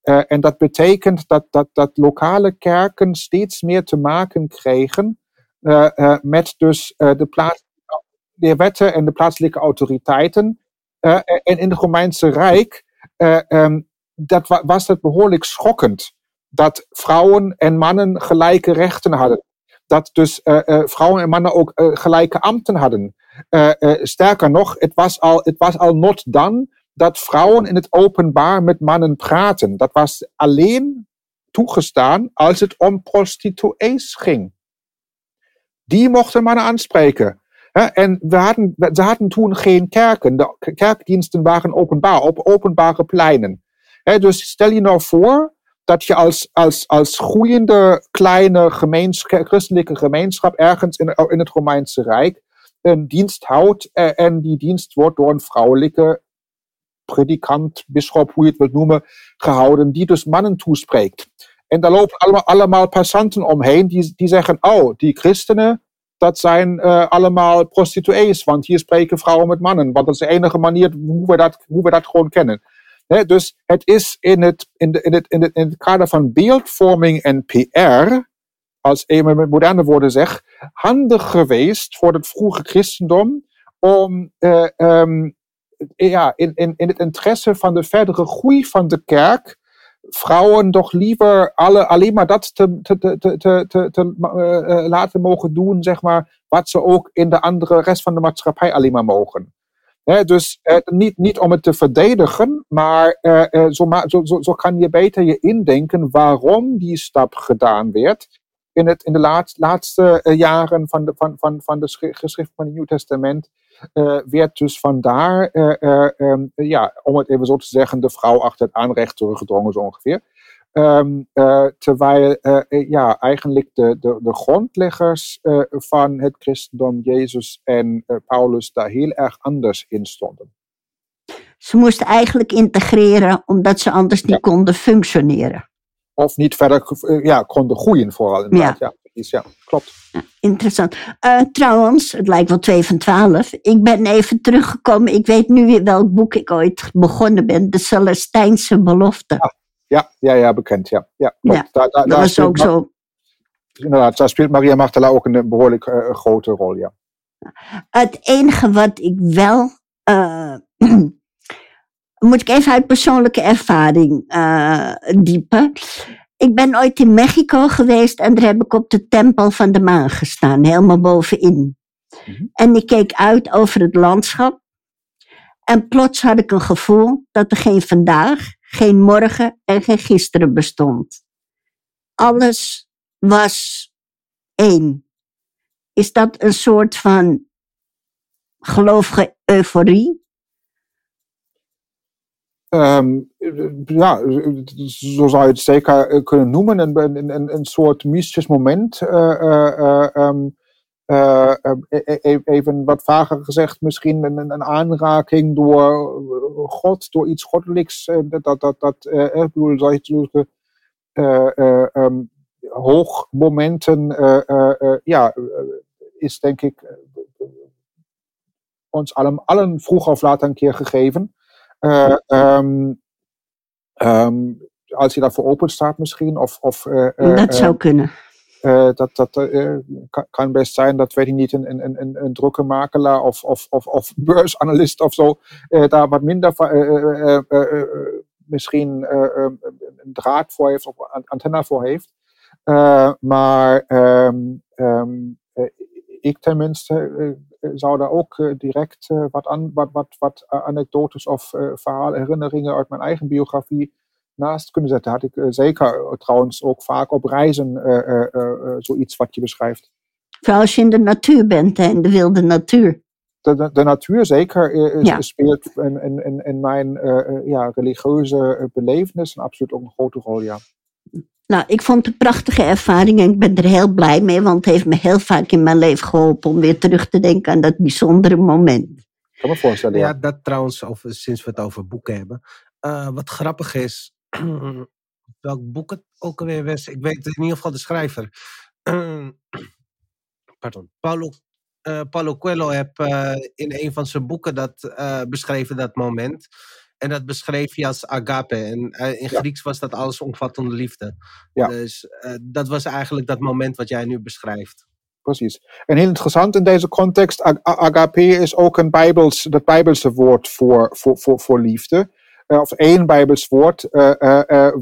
Uh, en dat betekent dat, dat, dat lokale kerken steeds meer te maken kregen uh, met dus de plaats de wetten en de plaatselijke autoriteiten. Uh, en in het Romeinse Rijk uh, um, dat was het behoorlijk schokkend dat vrouwen en mannen gelijke rechten hadden. dat dus vrouwen en mannen ook gelijke ambten hadden. sterker nog, het was al, het was al not dan dat vrouwen in het openbaar met mannen praten. Dat was alleen toegestaan als het om prostituees ging. Die mochten mannen aanspreken. En we hadden, ze hadden toen geen kerken. De kerkdiensten waren openbaar, op openbare pleinen. Dus stel je nou voor dat je als, als, als groeiende kleine gemeenschap, christelijke gemeenschap ergens in, in het Romeinse Rijk een dienst houdt eh, en die dienst wordt door een vrouwelijke predikant, bischop, hoe je het wilt noemen, gehouden, die dus mannen toespreekt. En daar lopen allemaal, passanten omheen die, die zeggen, oh, die christenen, dat zijn uh, allemaal prostituees, want hier spreken vrouwen met mannen. Want dat is de enige manier hoe we dat, hoe we dat gewoon kennen. Dus het is in het, in, de, in, het, in, het, in het kader van beeldvorming en PR, als een met moderne woorden zeg, handig geweest voor het vroege christendom om uh, um, ja, in, in, in het interesse van de verdere groei van de kerk vrouwen toch liever alle, alleen maar dat te, te, te, te, te, te uh, laten mogen doen, zeg maar, wat ze ook in de andere rest van de maatschappij alleen maar mogen. Dus uh, niet, niet om het te verdedigen, maar zo, zo, zo, zo, kan je beter je indenken waarom die stap gedaan werd in, het, in de laat, laatste jaren van de, van, van, van de geschrift van het Nieuw Testament. Uh, werd dus vandaar, uh, um, ja, om het even zo te zeggen, de vrouw achter het aanrecht teruggedrongen, zo ongeveer. Um, terwijl ja, eigenlijk de, de, de grondleggers van het christendom, Jezus en Paulus, daar heel erg anders in stonden. Ze moesten eigenlijk integreren omdat ze anders niet ja. konden functioneren. Of niet verder ja, konden groeien, vooral inderdaad. Ja. Ja, ja klopt. Interessant. Uh, trouwens, het lijkt wel 2 van 12. Ik ben even teruggekomen. Ik weet nu weer welk boek ik ooit begonnen ben. De Celestijnse Belofte. Ja, ja, ja, ja bekend. Ja, ja, ja daar, daar, dat was ook zo. Inderdaad, daar speelt Maria Magdala ook een behoorlijk uh, grote rol, ja. Het enige wat ik wel. Uh, moet ik even uit persoonlijke ervaring diepen. Ik ben ooit in Mexico geweest en daar heb ik op de Tempel van de Maan gestaan, helemaal bovenin. Mhm. En ik keek uit over het landschap. En plots had ik een gevoel dat er geen vandaag, geen morgen en geen gisteren bestond. Alles was één. Is dat een soort van gelovige euforie? Um, ja, zo zou je het zeker eh, kunnen noemen. Een, een, een, soort mystisch moment. Uh, uh, um, even wat vager gezegd, misschien een, aanraking door God, door iets goddelijks. dat, dat, dat, ik bedoel, zulke um, hoogmomenten, ja, is denk ik ons allen, allen vroeg of laat een keer gegeven. Uh, um, um, als je daarvoor open staat misschien. Of, of, uh, dat zou kunnen. dat dat kan best zijn dat, weet ik niet, een, een, een, een of, of, of, of beursanalist of zo daar wat minder misschien een draad voor heeft of een antenne voor heeft. maar um, ik tenminste zou daar ook uh, direct uh, wat, wat, wat, wat anekdotes of uh, verhaalherinneringen uit mijn eigen biografie naast kunnen zetten. Had ik zeker trouwens ook vaak op reizen zoiets wat je beschrijft. Vooral als je in de natuur bent, hè, in de wilde natuur. De, de, de natuur zeker ja. speelt in, in, in mijn ja, religieuze belevenis absoluut ook een grote rol, ja. Nou, ik vond het een prachtige ervaring en ik ben er heel blij mee, want het heeft me heel vaak in mijn leven geholpen om weer terug te denken aan dat bijzondere moment. Ik kan me voorstellen. Ja, dat trouwens, over, sinds we het over boeken hebben. Uh, wat grappig is, welk boek het ook alweer was, ik weet in ieder geval de schrijver. pardon, Paulo, uh, Paulo Coelho heb uh, in een van zijn boeken dat beschreven, dat moment. En dat beschreef hij als agape. En uh, in Grieks was dat alles omvattende liefde. Ja. Dus uh, dat was eigenlijk dat moment wat jij nu beschrijft. Precies. En heel interessant in deze context, ag agape is ook een Bijbels, het Bijbelse woord voor, voor, voor, voor liefde. Uh, of één Bijbels woord,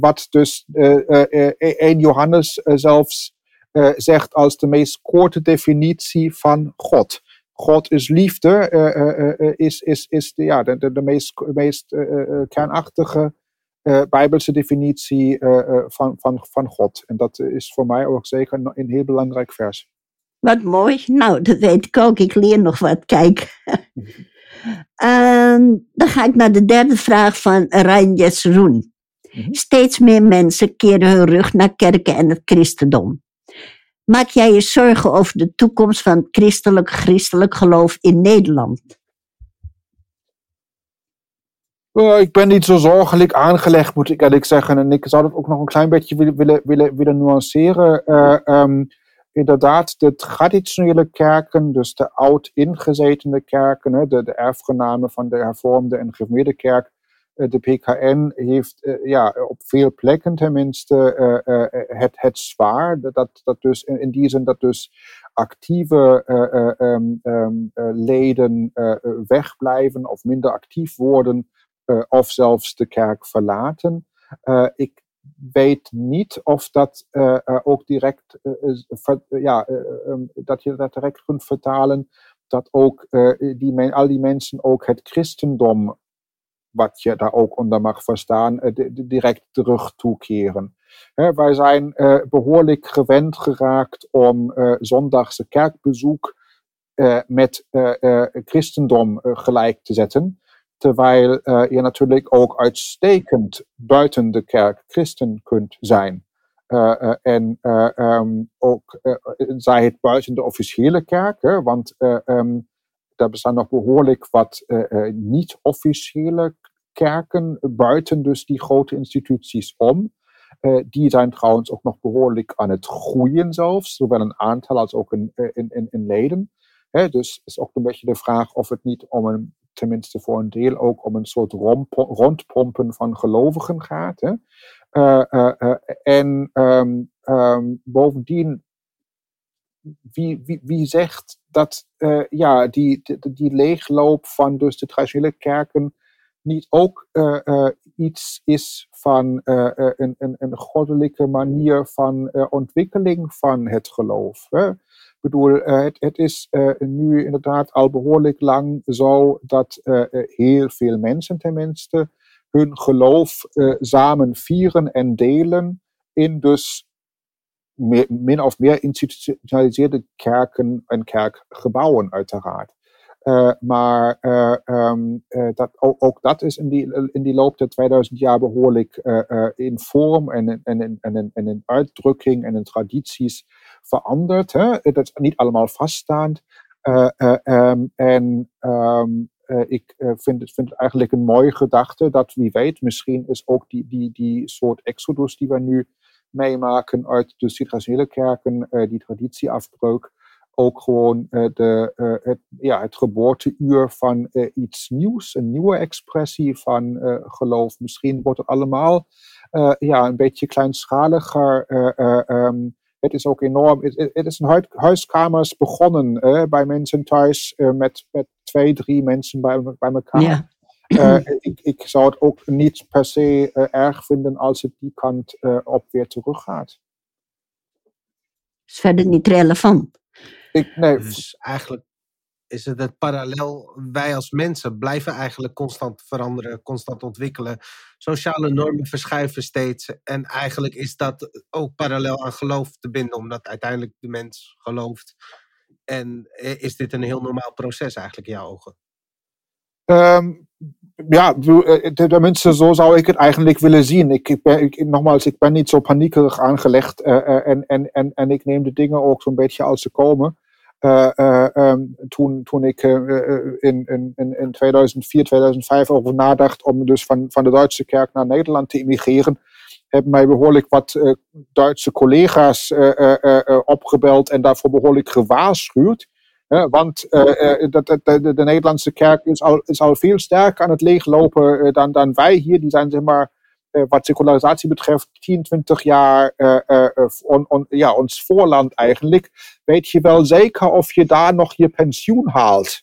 wat dus 1 Johannes zelfs zegt als de meest korte definitie van God. God is liefde, is, is, is de, ja, de, de, de meest, meest kernachtige Bijbelse definitie van, van, van God. En dat is voor mij ook zeker een, een heel belangrijk vers. Wat mooi. Nou, dat weet ik ook. Ik leer nog wat. Kijk. Ehm, dan ga ik naar de derde vraag van Rijn Jesroen. Mhm. Steeds meer mensen keren hun rug naar kerken en het christendom. Maak jij je zorgen over de toekomst van het christelijk, christelijk geloof in Nederland? Uh, ik ben niet zo zorgelijk aangelegd, moet ik eerlijk zeggen. En ik zou dat ook nog een klein beetje willen, willen, willen, nuanceren. Uh, um, inderdaad de traditionele kerken, dus de oud ingezetene kerken, de, de erfgenamen van de hervormde en gereformeerde kerk, eh, de PKN heeft uh, ja, op veel plekken tenminste uh, het, het zwaar. Dat, dat dus in, die zin dat dus actieve um, um, leden wegblijven of minder actief worden of zelfs de kerk verlaten. ik weet niet of dat uh, ook direct, uh, ja, um, dat je dat direct kunt vertalen, dat ook die, al die mensen ook het christendom, wat je daar ook onder mag verstaan, direct terug toekeren. Wij zijn behoorlijk gewend geraakt om zondagse kerkbezoek met christendom gelijk te zetten. Terwijl je natuurlijk ook uitstekend buiten de kerk christen kunt zijn. En um, ook zij het buiten de officiële kerk, hè, want um, er bestaan nog behoorlijk wat niet-officiële kerken buiten dus die grote instituties om. die zijn trouwens ook nog behoorlijk aan het groeien zelfs, zowel in aantal als ook in, in, in, in leden. Hè, dus is ook een beetje de vraag of het niet om een tenminste voor een deel ook om een soort rondpompen van gelovigen gaat. Uh, en um, um, bovendien, wie, wie, wie zegt dat ja, die, die, die, leegloop van dus de traditionele kerken niet ook iets is van een, een, een goddelijke manier van ontwikkeling van het geloof. Hè? bedoel, uh, het, is nu inderdaad al behoorlijk lang zo dat heel veel mensen tenminste hun geloof samen vieren en delen in dus meer, min of meer institutionaliseerde kerken en kerkgebouwen uiteraard. Uh, maar uh, um, uh, dat, ook, ook, dat is in die, in die loop der 2000 jaar behoorlijk in vorm en, en, en, en, en in uitdrukking en in tradities veranderd. Hè? Dat is niet allemaal vaststaand. Um, en um, ik vind, het, vind het eigenlijk een mooie gedachte dat wie weet, misschien is ook die, die, die soort exodus die we nu meemaken uit de traditionele kerken, die traditieafbreuk, ook gewoon uh, de, uh, het, ja, het geboorteuur van uh, iets nieuws, een nieuwe expressie van geloof. Misschien wordt het allemaal ja, een beetje kleinschaliger. Um, het is ook enorm. Het, het is een huiskamers begonnen bij mensen thuis met, met twee, drie mensen bij, bij elkaar. Ja. ik, ik zou het ook niet per se erg vinden als het die kant op weer teruggaat. Is verder niet relevant. Ik, nee. Dus eigenlijk is het het parallel. Wij als mensen blijven eigenlijk constant veranderen, constant ontwikkelen. Sociale normen verschuiven steeds. En eigenlijk is dat ook parallel aan geloof te binden, omdat uiteindelijk de mens gelooft. En eh, is dit een heel normaal proces eigenlijk in jouw ogen? Um, ja, tenminste, zo zou ik het eigenlijk willen zien. Ik, ben, nogmaals, ik ben niet zo paniekerig aangelegd uh, en, en, en, en ik neem de dingen ook zo'n beetje als ze komen. Toen, toen ik in, in, in 2004, 2005 over nadacht om dus van, van de Duitse kerk naar Nederland te immigreren, hebben mij behoorlijk wat Duitse collega's opgebeld en daarvoor behoorlijk gewaarschuwd. Want dat, de, de, Nederlandse kerk is al, is al veel sterker aan het leeglopen dan, dan wij hier. Die zijn zeg maar uh, wat secularisatie betreft 10, 20 jaar on, on, ja, ons voorland eigenlijk. Weet je wel zeker of je daar nog je pensioen haalt?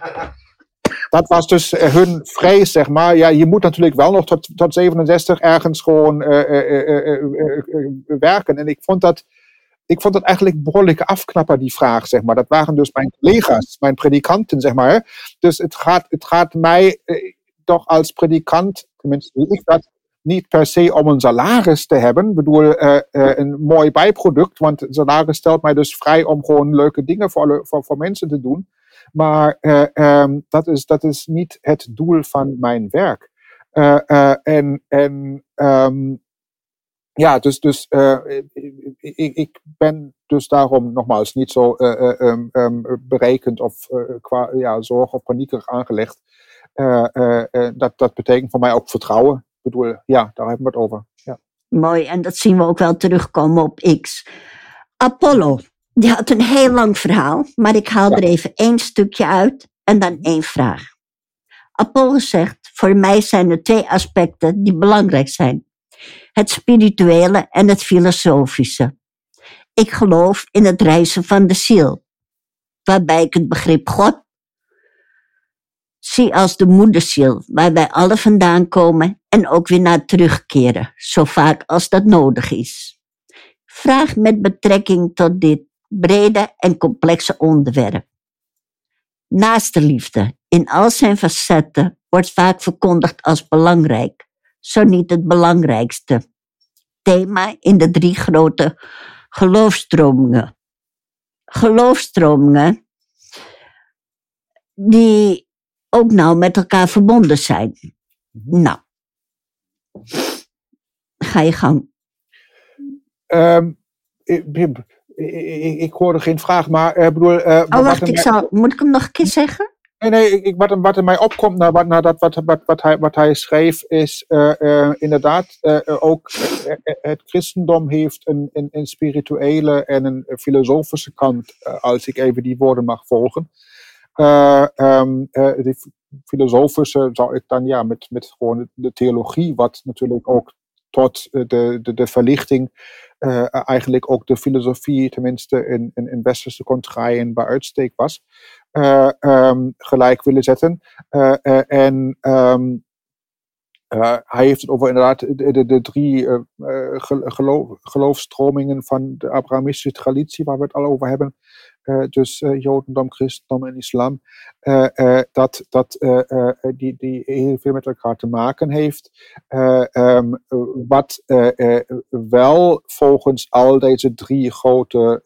dat was dus hun vrees, zeg maar. Ja, je moet natuurlijk wel nog tot, tot 67 ergens gewoon werken. En ik vond dat ik vond het eigenlijk een behoorlijke afknapper, die vraag, zeg maar. Dat waren dus mijn collega's, mijn predikanten, zeg maar. Dus het gaat, het gaat mij eh, toch als predikant, tenminste ik dat, niet per se om een salaris te hebben. Ik bedoel, uh, uh, een mooi bijproduct, want salaris stelt mij dus vrij om gewoon leuke dingen voor, voor, voor mensen te doen. Maar um, dat, is, dat is niet het doel van mijn werk. en en um, ja, dus, dus uh, ik, ik, ben dus daarom nogmaals niet zo uh, um, um, berekend of uh, qua ja, zorg of paniekerig aangelegd. dat, dat betekent voor mij ook vertrouwen. Ik bedoel, ja, daar hebben we het over. Ja. Mooi, en dat zien we ook wel terugkomen op X. Apollo, die had een heel lang verhaal, maar ik haal er even één stukje uit en dan één vraag. Apollo zegt, voor mij zijn er twee aspecten die belangrijk zijn het spirituele en het filosofische. Ik geloof in het reizen van de ziel, waarbij ik het begrip God zie als de moederziel, waar wij alle vandaan komen en ook weer naar terugkeren, zo vaak als dat nodig is. Vraag met betrekking tot dit brede en complexe onderwerp. Naaste liefde in al zijn facetten wordt vaak verkondigd als belangrijk zo niet het belangrijkste thema in de drie grote geloofstromingen. Geloofstromingen die ook nou met elkaar verbonden zijn. Nou, ga je gang. Um, ik, ik, ik, hoorde geen vraag, maar uh, bedoel. Uh, oh, wacht, ik zal, moet ik hem nog een keer zeggen? Nee, nee, ik, wat, wat er mij opkomt na, na dat wat, wat, hij, schreef, is uh, uh, inderdaad uh, ook het christendom heeft een, spirituele en een filosofische kant, als ik even die woorden mag volgen. Um, filosofische zou ik dan ja, met, met gewoon de theologie, wat natuurlijk ook tot de, de, de verlichting eigenlijk ook de filosofie, tenminste in, in, in westerse contraien, bij uitstek was um, gelijk willen zetten. Uh, en um, hij heeft het over inderdaad de, de, de drie geloof, geloofstromingen van de Abrahamistische traditie, waar we het al over hebben. dus Jodendom, Christendom en Islam. dat dat die, die heel veel met elkaar te maken heeft. Um, wat wel volgens al deze drie grote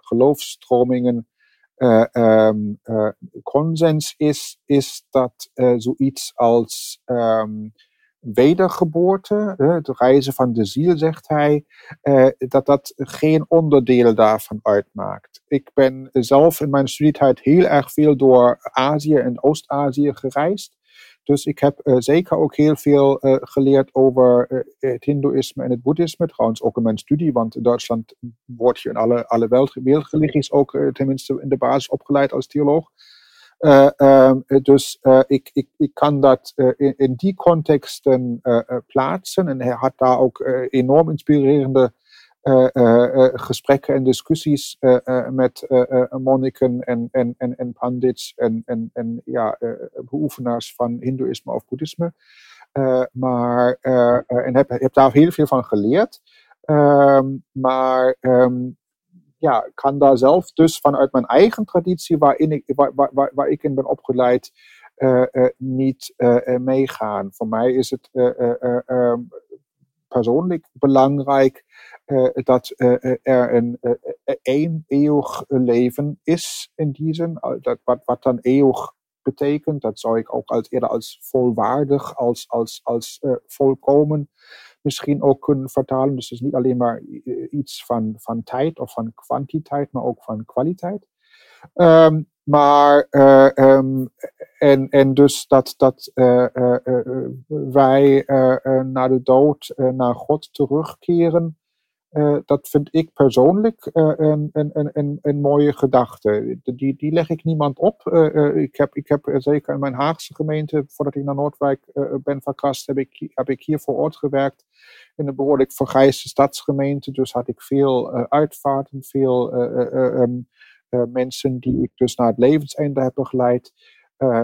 geloofstromingen uh, um, uh, consens is, is dat zoiets als um, wedergeboorte, het reizen van de ziel, zegt hij, dat dat geen onderdeel daarvan uitmaakt. Ik ben zelf in mijn studietijd heel erg veel door Azië en Oost-Azië gereisd. Dus ik heb uh, zeker ook heel veel uh, geleerd over uh, het Hindoeïsme en het Boeddhisme. Trouwens ook in mijn studie, want in Duitsland word je in alle, alle wereldreligies ook tenminste in de basis opgeleid als theoloog. Um, dus ik, ik, ik kan dat in, in, die contexten plaatsen. En hij had daar ook enorm inspirerende gesprekken en discussies met monniken en, en, en, en pandits en, en, en ja, beoefenaars van Hindoeïsme of Boeddhisme. maar, en heb, heb daar heel veel van geleerd. Ehm, maar um, ja, kan daar zelf dus vanuit mijn eigen traditie, waarin ik, waar, waar, waar ik in ben opgeleid, niet meegaan. Voor mij is het um, persoonlijk belangrijk uh, dat uh, er een één eeuwig leven is in die zin. Dat, wat, dan eeuwig betekent, dat zou ik ook als, eerder als volwaardig, als, als, als volkomen misschien ook kunnen vertalen. Dus het is niet alleen maar iets van, van tijd of van kwantiteit, maar ook van kwaliteit. Um, maar, uh, um, en, en dus dat, dat uh, uh, wij naar de dood naar God terugkeren, dat vind ik persoonlijk een, een, een, een, mooie gedachte. Die, die leg ik niemand op. ik, heb, ik heb zeker in mijn Haagse gemeente, voordat ik naar Noordwijk ben verkast, heb ik, heb ik hier voor ort gewerkt in een behoorlijk vergrijsde stadsgemeente. Dus had ik veel uitvaarten, veel uh, mensen die ik dus naar het levenseinde heb begeleid.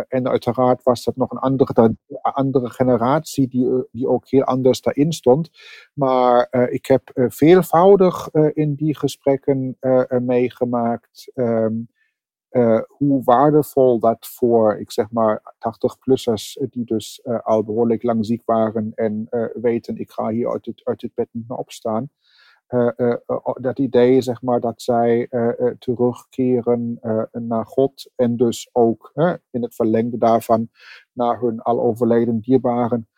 en uiteraard was dat nog een andere, andere generatie die, die ook heel anders daarin stond. Maar ik heb veelvoudig in die gesprekken meegemaakt. Ehm, hoe waardevol dat voor, ik zeg maar, 80-plussers, die dus al behoorlijk lang ziek waren en weten, ik ga hier uit het, uit het bed niet meer opstaan. Uh, uh, dat idee, zeg maar, dat zij terugkeren naar God en dus ook in het verlengde daarvan naar hun al overleden dierbaren.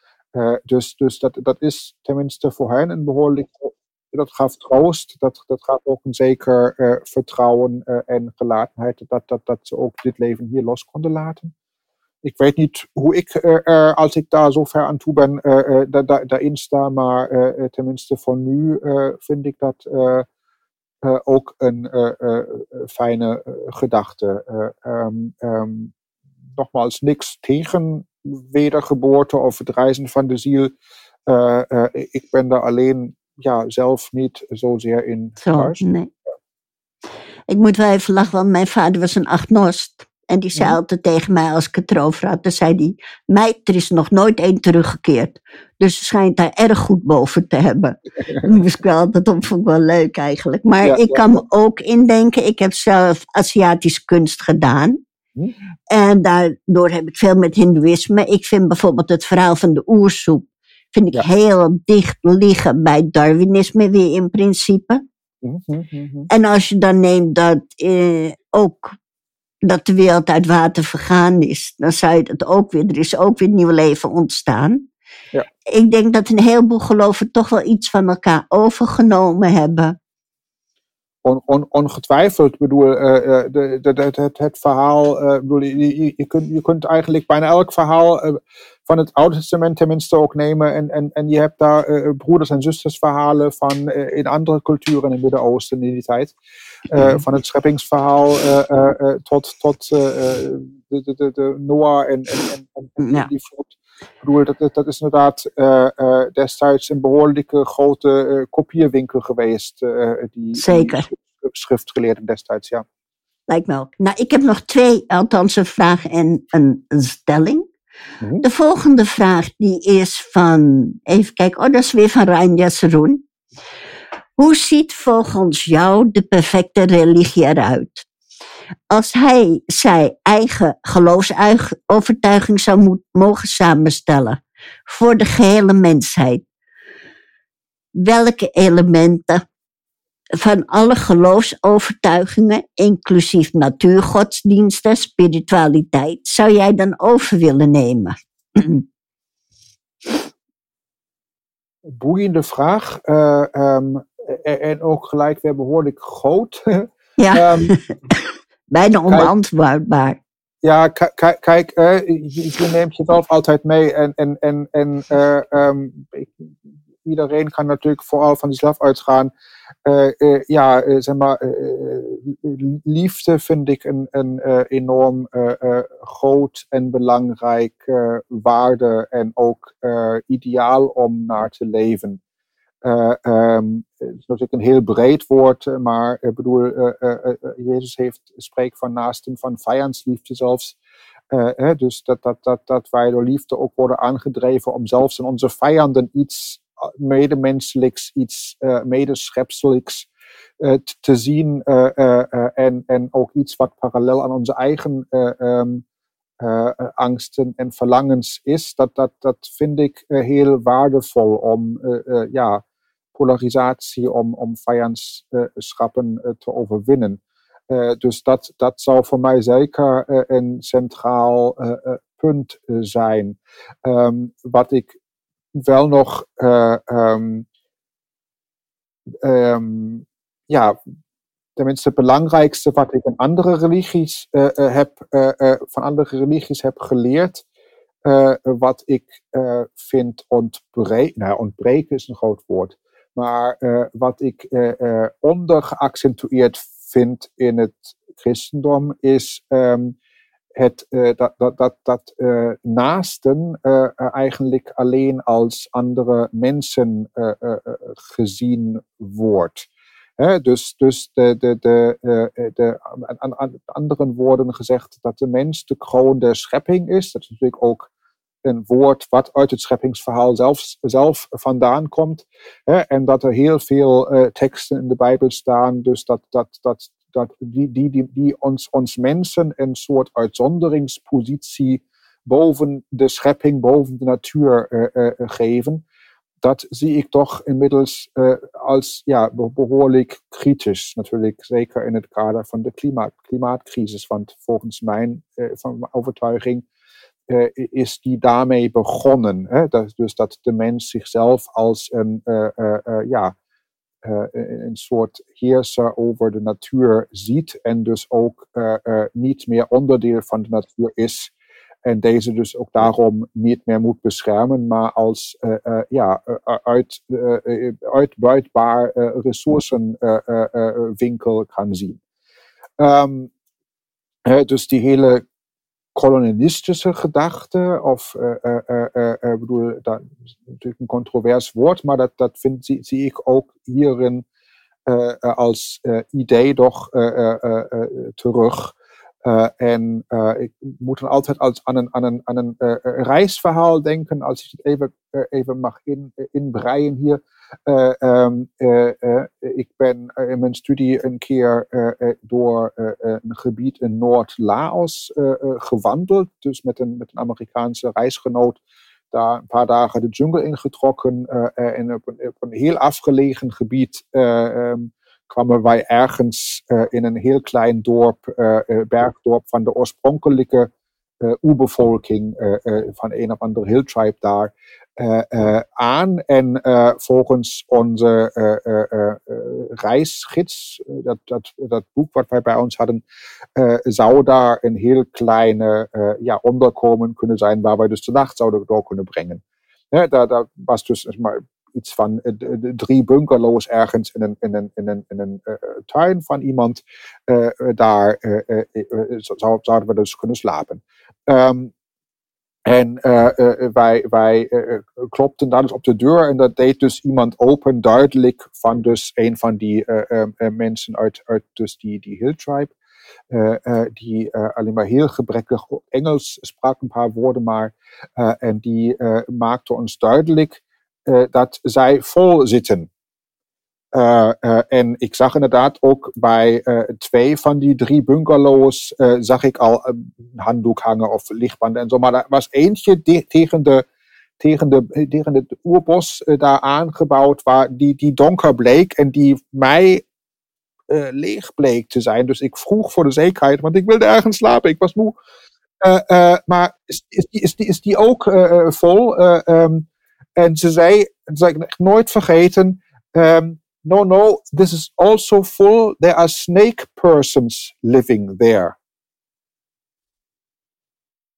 dus dus dat, dat is tenminste voor hen een behoorlijk, dat gaf troost, dat, dat gaf ook een zeker vertrouwen en gelatenheid, dat, dat, dat ze ook dit leven hier los konden laten ik weet niet hoe ik, uh, als ik daar zo ver aan toe ben, uh, da, da, daarin sta. Maar tenminste voor nu vind ik dat ook een fijne gedachte. Um, um, nogmaals, niks tegen wedergeboorte of het reizen van de ziel. ik ben daar alleen ja, zelf niet zozeer in zo, Nee. Ik moet wel even lachen, want mijn vader was een agnost. En die zei altijd tegen mij als ik het erover had, dan zei hij, meid, er is nog nooit één teruggekeerd. Dus ze schijnt daar erg goed boven te hebben. Dat moest ik wel altijd op, vond ik wel leuk eigenlijk. Maar ik kan me ook indenken, ik heb zelf Aziatische kunst gedaan. Hm? En daardoor heb ik veel met hindoeïsme. Ik vind bijvoorbeeld het verhaal van de oersoep, vind ik heel dicht liggen bij Darwinisme weer in principe. Hm, hm, en als je dan neemt dat eh, ook dat de wereld uit water vergaan is, dan zou je dat ook weer, er is ook weer nieuw leven ontstaan. Ja. Ik denk dat een heleboel geloven toch wel iets van elkaar overgenomen hebben. On, on, ongetwijfeld. Ik bedoel, uh, de, de, het, verhaal, uh, bedoel, je, je, kunt, je kunt eigenlijk bijna elk verhaal van het Oude Testament tenminste ook nemen. En, en, en je hebt daar broeders- en zustersverhalen van in andere culturen in het Midden-Oosten in die tijd. Uh, van het scheppingsverhaal tot, tot de, de, de, Noah en, en, en, en ja. die vloed. Ik bedoel, dat, dat is inderdaad destijds een behoorlijke grote kopierwinkel geweest. die, Zeker. Die schriftgeleerden destijds, ja. Lijkt me ook. Nou, ik heb nog twee, althans een vraag en een, een stelling. Mm -hmm. De volgende vraag die is van, even kijken, oh dat is weer van Rijn Jesseroen. Hoe ziet volgens jou de perfecte religie eruit? Als hij zijn eigen geloofsovertuiging zou mogen samenstellen voor de gehele mensheid, welke elementen van alle geloofsovertuigingen, inclusief natuurgodsdiensten, spiritualiteit, zou jij dan over willen nemen? Boeiende vraag. Uh, um, en ook gelijk weer behoorlijk groot. Ja, um, bijna onbeantwoordbaar. Ja, kijk, uh, je, je, neemt jezelf altijd mee en, en, en, en uh, um, iedereen kan natuurlijk vooral van zichzelf uitgaan. Uh, ja, zeg maar, liefde vind ik een, een enorm groot en belangrijk waarde en ook ideaal om naar te leven. Um, dat is een heel breed woord, eh, maar ik bedoel, uh, Jezus heeft, spreekt van naasten, van vijandsliefde zelfs. Hè, dus dat, dat, dat, dat wij door liefde ook worden aangedreven om zelfs in onze vijanden iets medemenselijks, iets medeschepselijks te zien en, en ook iets wat parallel aan onze eigen um, angsten en verlangens is. Dat, dat, dat vind ik heel waardevol om ja, polarisatie, om, om vijandschappen uh, te overwinnen. Uh, dus dat, dat zou voor mij zeker een centraal punt zijn. Um, wat ik wel nog um, um, ja, tenminste het belangrijkste wat ik in andere religies heb, van andere religies heb geleerd, wat ik vind ontbreken, nou ontbreken is een groot woord, maar uh, wat ik uh, uh, ondergeaccentueerd vind in het christendom is um, het, dat, dat, dat, dat naasten eigenlijk alleen als andere mensen gezien wordt. Hè? Dus, dus de, de, de, de, aan, aan andere woorden gezegd dat de mens de kroon der schepping is. Dat is natuurlijk ook een woord wat uit het scheppingsverhaal zelf, zelf vandaan komt. Hè? En dat er heel veel uh, teksten in de Bijbel staan, dus dat, dat, dat, dat die, die, die, ons, ons mensen een soort uitzonderingspositie boven de schepping, boven de natuur uh, uh, geven. Dat zie ik toch inmiddels als ja, behoorlijk kritisch. Natuurlijk zeker in het kader van de klimaat, klimaatcrisis. Want volgens mijn van overtuiging is die daarmee begonnen. Dat, dus dat de mens zichzelf als een, ja, een soort heerser over de natuur ziet. En dus ook niet meer onderdeel van de natuur is en deze dus ook daarom niet meer moet beschermen, maar als uh, ja, uit, uh, uitbuitbaar ressourcenwinkel kan zien. Um, dus die hele kolonialistische gedachte, of ik bedoel, dat is natuurlijk een controvers woord, maar dat, dat vind, zie, zie ik ook hierin als idee toch terug. Uh, en uh, ik moet dan altijd als, aan een, uh, reisverhaal denken, als ik het even, mag in, inbreien hier. Um, ik ben in mijn studie een keer door een gebied in Noord-Laos gewandeld, dus met een, met een Amerikaanse reisgenoot daar een paar dagen de jungle ingetrokken en op een, op een heel afgelegen gebied um, kwamen wij ergens uh, in een heel klein dorp, uh, bergdorp van de oorspronkelijke oerbevolking van een of andere hill tribe daar aan. En volgens onze reisgids, dat, dat, dat boek wat wij bij ons hadden, zou daar een heel kleine ja, onderkomen kunnen zijn waar wij dus de nacht zouden door kunnen brengen. Ja, daar, daar was dus maar iets van uh, drie bungalows ergens in een, in in in een uh, tuin van iemand. Uh, daar zou, zouden we dus kunnen slapen. Um, en wij, wij klopten dan dus op de deur en dat deed dus iemand open, duidelijk van dus een van die mensen uit, uit dus die, die Hill Tribe. die alleen maar heel gebrekkig Engels sprak, een paar woorden maar. en die maakte ons duidelijk uh, dat zij vol zitten. Uh, uh, en ik zag inderdaad ook bij twee van die drie bungalows, zag ik al een handdoek hangen of lichtbanden en zo. Maar er was eentje tegen de, tegen de, tegen het oerbos daar aangebouwd, waar die, die donker bleek en die mij leeg bleek te zijn. Dus ik vroeg voor de zekerheid, want ik wilde ergens slapen, ik was moe. maar is, is, die, is, die, is die ook vol? Um, en ze zei, dat zal ik nooit vergeten, um, no, no, this is also full, there are snake persons living there.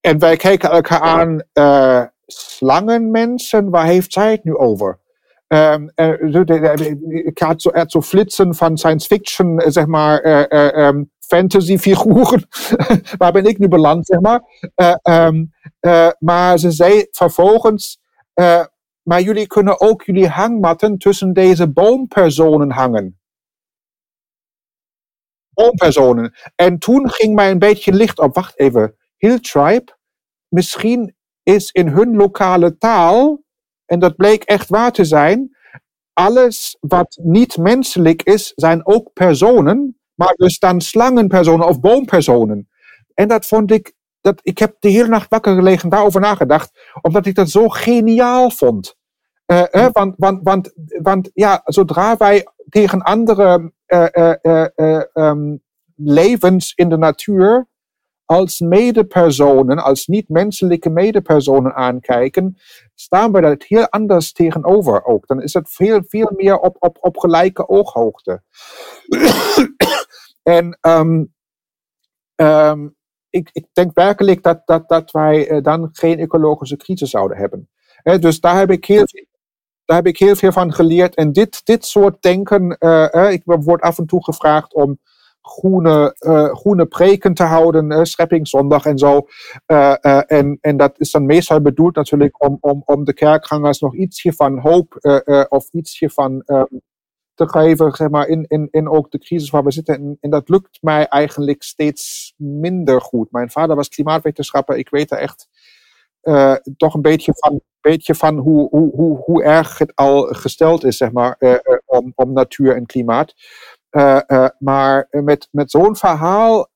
En wij kijken elkaar aan, uh, slangenmensen, waar heeft zij het nu over? Um, uh, ik had zo, er zo flitsen van science fiction, uh, zeg maar, um, fantasyfiguren. waar ben ik nu beland, zeg maar. Um, maar ze zei vervolgens, maar jullie kunnen ook jullie hangmatten tussen deze boompersonen hangen. Boompersonen. En toen ging mij een beetje licht op. Wacht even. Hill Tribe, misschien is in hun lokale taal, en dat bleek echt waar te zijn, alles wat niet menselijk is, zijn ook personen, maar dus dan slangenpersonen of boompersonen. En dat vond ik dat, ik heb de hele nacht wakker gelegen daarover nagedacht, omdat ik dat zo geniaal vond. Uh, want, want, want, want ja, zodra wij tegen andere uh, um, levens in de natuur als medepersonen, als niet-menselijke medepersonen aankijken, staan we daar heel anders tegenover ook. Dan is het veel, veel meer op, op, op gelijke ooghoogte. en um, um, ik, ik denk werkelijk dat, dat, dat wij dan geen ecologische crisis zouden hebben. He, dus daar heb ik heel, daar heb ik heel veel van geleerd. En dit, dit soort denken, uh, ik word af en toe gevraagd om groene, uh, groene preken te houden, uh, scheppingszondag en zo. en, en dat is dan meestal bedoeld natuurlijk om, om, om de kerkgangers nog ietsje van hoop of ietsje van te geven, zeg maar, in, in, in ook de crisis waar we zitten. En, en dat lukt mij eigenlijk steeds minder goed. Mijn vader was klimaatwetenschapper. Ik weet er echt uh, toch een beetje van, beetje van hoe, hoe, hoe, hoe erg het al gesteld is, zeg maar, uh, om, om natuur en klimaat. maar met, met zo'n verhaal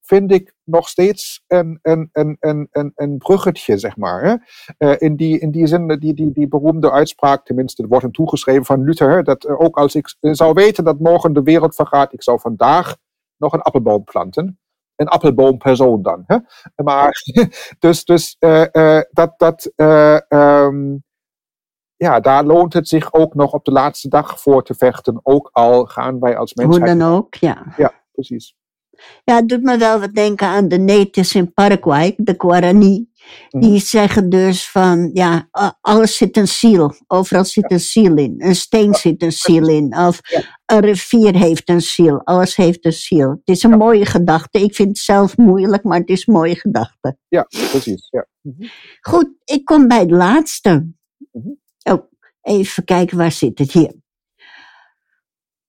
vind ik nog steeds een, een, een, bruggetje, zeg maar. Hè? In, die, in die zin, die, die, die beroemde uitspraak, tenminste, het wordt hem toegeschreven van Luther, dat ook als ik zou weten dat morgen de wereld vergaat, ik zou vandaag nog een appelboom planten. Een appelboompersoon dan. Hè? Maar, dus, dus uh, dat, dat um, ja, daar loont het zich ook nog op de laatste dag voor te vechten, ook al gaan wij als mensen. Hoe dan ook, ja. Ja, precies. Ja, het doet me wel wat denken aan de natives in Paraguay, de Guarani. Die mhm. zeggen dus van, ja, alles zit een ziel. Overal zit een ziel in. Een steen zit een ziel in. Of een rivier heeft een ziel. Alles heeft een ziel. Het is een mooie gedachte. Ik vind het zelf moeilijk, maar het is een mooie gedachte. Ja, precies. Ja. Mhm. Goed, ik kom bij het laatste. Mhm. Oh, even kijken, waar zit het hier?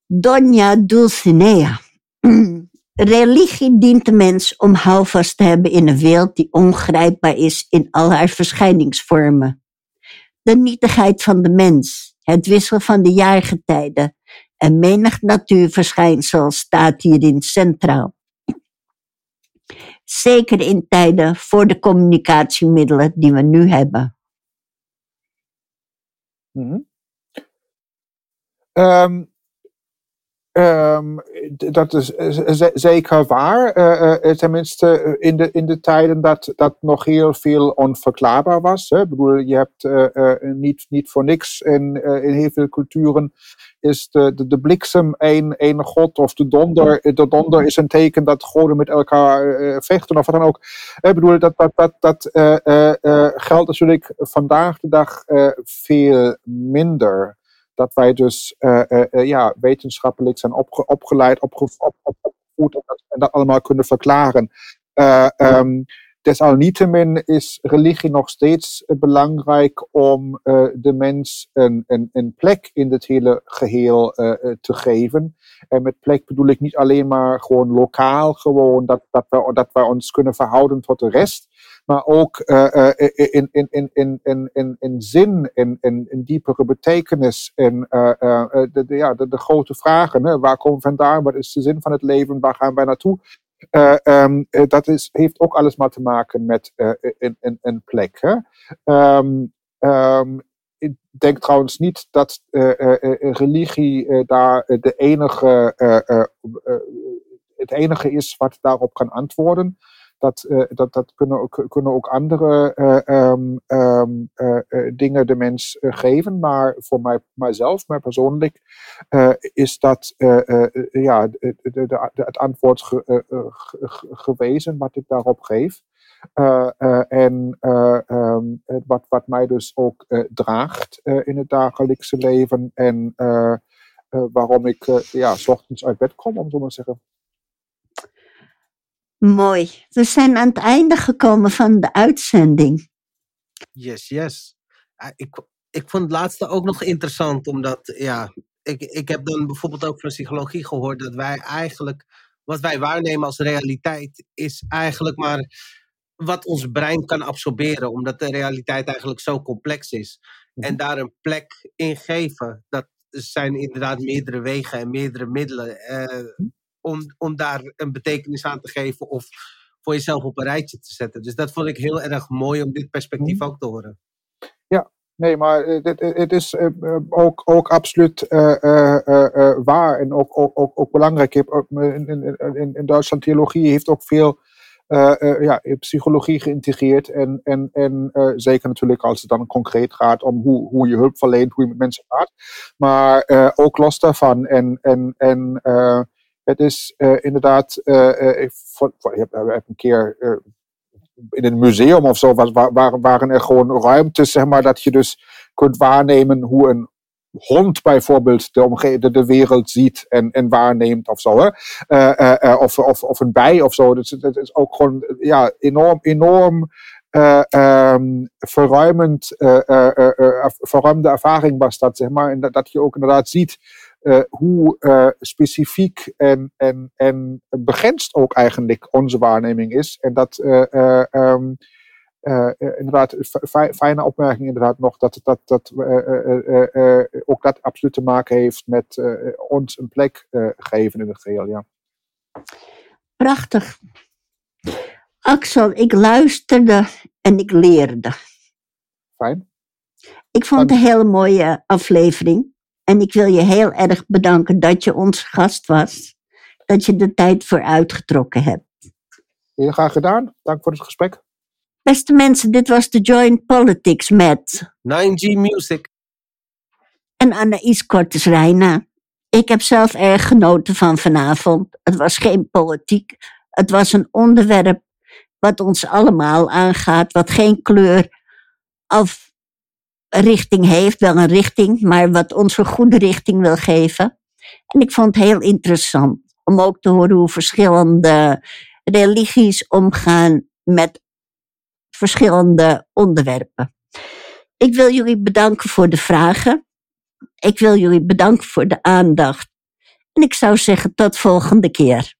Doña Dulcinea. Religie dient de mens om houvast te hebben in een wereld die ongrijpbaar is in al haar verschijningsvormen. De nietigheid van de mens, het wisselen van de jaargetijden en menig natuurverschijnsel staat hierin centraal. Zeker in tijden voor de communicatiemiddelen die we nu hebben. Mm um, Um, dat is zeker waar. Uh, tenminste, in de, in de tijden dat, dat nog heel veel onverklaarbaar was. Hè. Ik bedoel, je hebt niet, niet voor niks in, in heel veel culturen is de, de, de bliksem een, een god of de donder. De donder is een teken dat goden met elkaar vechten of wat dan ook. Ik bedoel, dat, dat, dat, dat geldt natuurlijk vandaag de dag veel minder dat wij dus uh, ja, wetenschappelijk zijn opge opgeleid, opge op opgevoed en dat, en dat allemaal kunnen verklaren. Um, desalniettemin is religie nog steeds belangrijk om uh, de mens een, een, een, plek in het hele geheel uh, te geven. En met plek bedoel ik niet alleen maar gewoon lokaal, gewoon dat, dat, we, dat wij ons kunnen verhouden tot de rest maar ook uh, in, in, in, in, in, in, in zin, in, in, diepere betekenis, in de, de, ja, de, de grote vragen. Hè? Waar komen we vandaan? Wat is de zin van het leven? Waar gaan wij naartoe? Um, dat is, heeft ook alles maar te maken met een, een plek. Hè? Um, um, ik denk trouwens niet dat religie daar de enige, het enige is wat daarop kan antwoorden dat, uh, dat, dat kunnen, ook, kunnen ook andere uh, um, um, uh, dingen de mens geven. Maar voor mij, mijzelf, mij persoonlijk, is dat ja, het antwoord ge, ge, gewezen wat ik daarop geef. en um, wat, wat mij dus ook draagt in het dagelijkse leven. En waarom ik ja, s ochtends uit bed kom, om zo maar te zeggen. Mooi. We zijn aan het einde gekomen van de uitzending. Yes, yes. Ik, ik vond het laatste ook nog interessant, omdat ja, ik, ik heb dan bijvoorbeeld ook van psychologie gehoord dat wij eigenlijk, wat wij waarnemen als realiteit, is eigenlijk maar wat ons brein kan absorberen, omdat de realiteit eigenlijk zo complex is. En mhm. daar een plek in geven, dat zijn inderdaad meerdere wegen en meerdere middelen. Eh, mhm om, om daar een betekenis aan te geven of voor jezelf op een rijtje te zetten. Dus dat vond ik heel erg mooi om dit perspectief mhm. ook te horen. Ja, nee, maar het, het is eh, eh, ook, ook absoluut uh, waar en ook, ook, ook, ook belangrijk. In, in, in Duitsland theologie heeft ook veel ja, psychologie geïntegreerd. En, en, en zeker natuurlijk als het dan concreet gaat om hoe, hoe je hulp verleent, hoe je met mensen praat. Maar ook los daarvan. En, en, en het is uh, inderdaad, uh, ik, heb, een keer in een museum of zo, was, waar, waren er gewoon ruimtes, zeg maar, dat je dus kunt waarnemen hoe een hond bijvoorbeeld de, omge de, wereld ziet en, en waarneemt of zo. Hè? Of, of, of een bij of zo. Dat, dat is ook gewoon ja, enorm, enorm um, verruimend, verruimde ervaring was dat, zeg maar. En dat, dat je ook inderdaad ziet uh, hoe uh, specifiek en, en, en begrensd ook eigenlijk onze waarneming is. En dat um, inderdaad, fijne opmerking inderdaad nog, dat, dat, dat ook dat absoluut te maken heeft met ons een plek geven in het geheel. Ja. Prachtig. Axel, ik luisterde en ik leerde. Fijn. Ik vond het een hele mooie aflevering. En ik wil je heel erg bedanken dat je ons gast was. Dat je de tijd voor uitgetrokken hebt. Heel graag gedaan. Dank voor het gesprek. Beste mensen, dit was de Joint Politics met 9G Music en Anaïs Cortes Reina. Ik heb zelf erg genoten van vanavond. Het was geen politiek. Het was een onderwerp wat ons allemaal aangaat, wat geen kleur of richting heeft, wel een richting, maar wat ons een goede richting wil geven. En ik vond het heel interessant om ook te horen hoe verschillende religies omgaan met verschillende onderwerpen. Ik wil jullie bedanken voor de vragen. Ik wil jullie bedanken voor de aandacht. En ik zou zeggen tot volgende keer.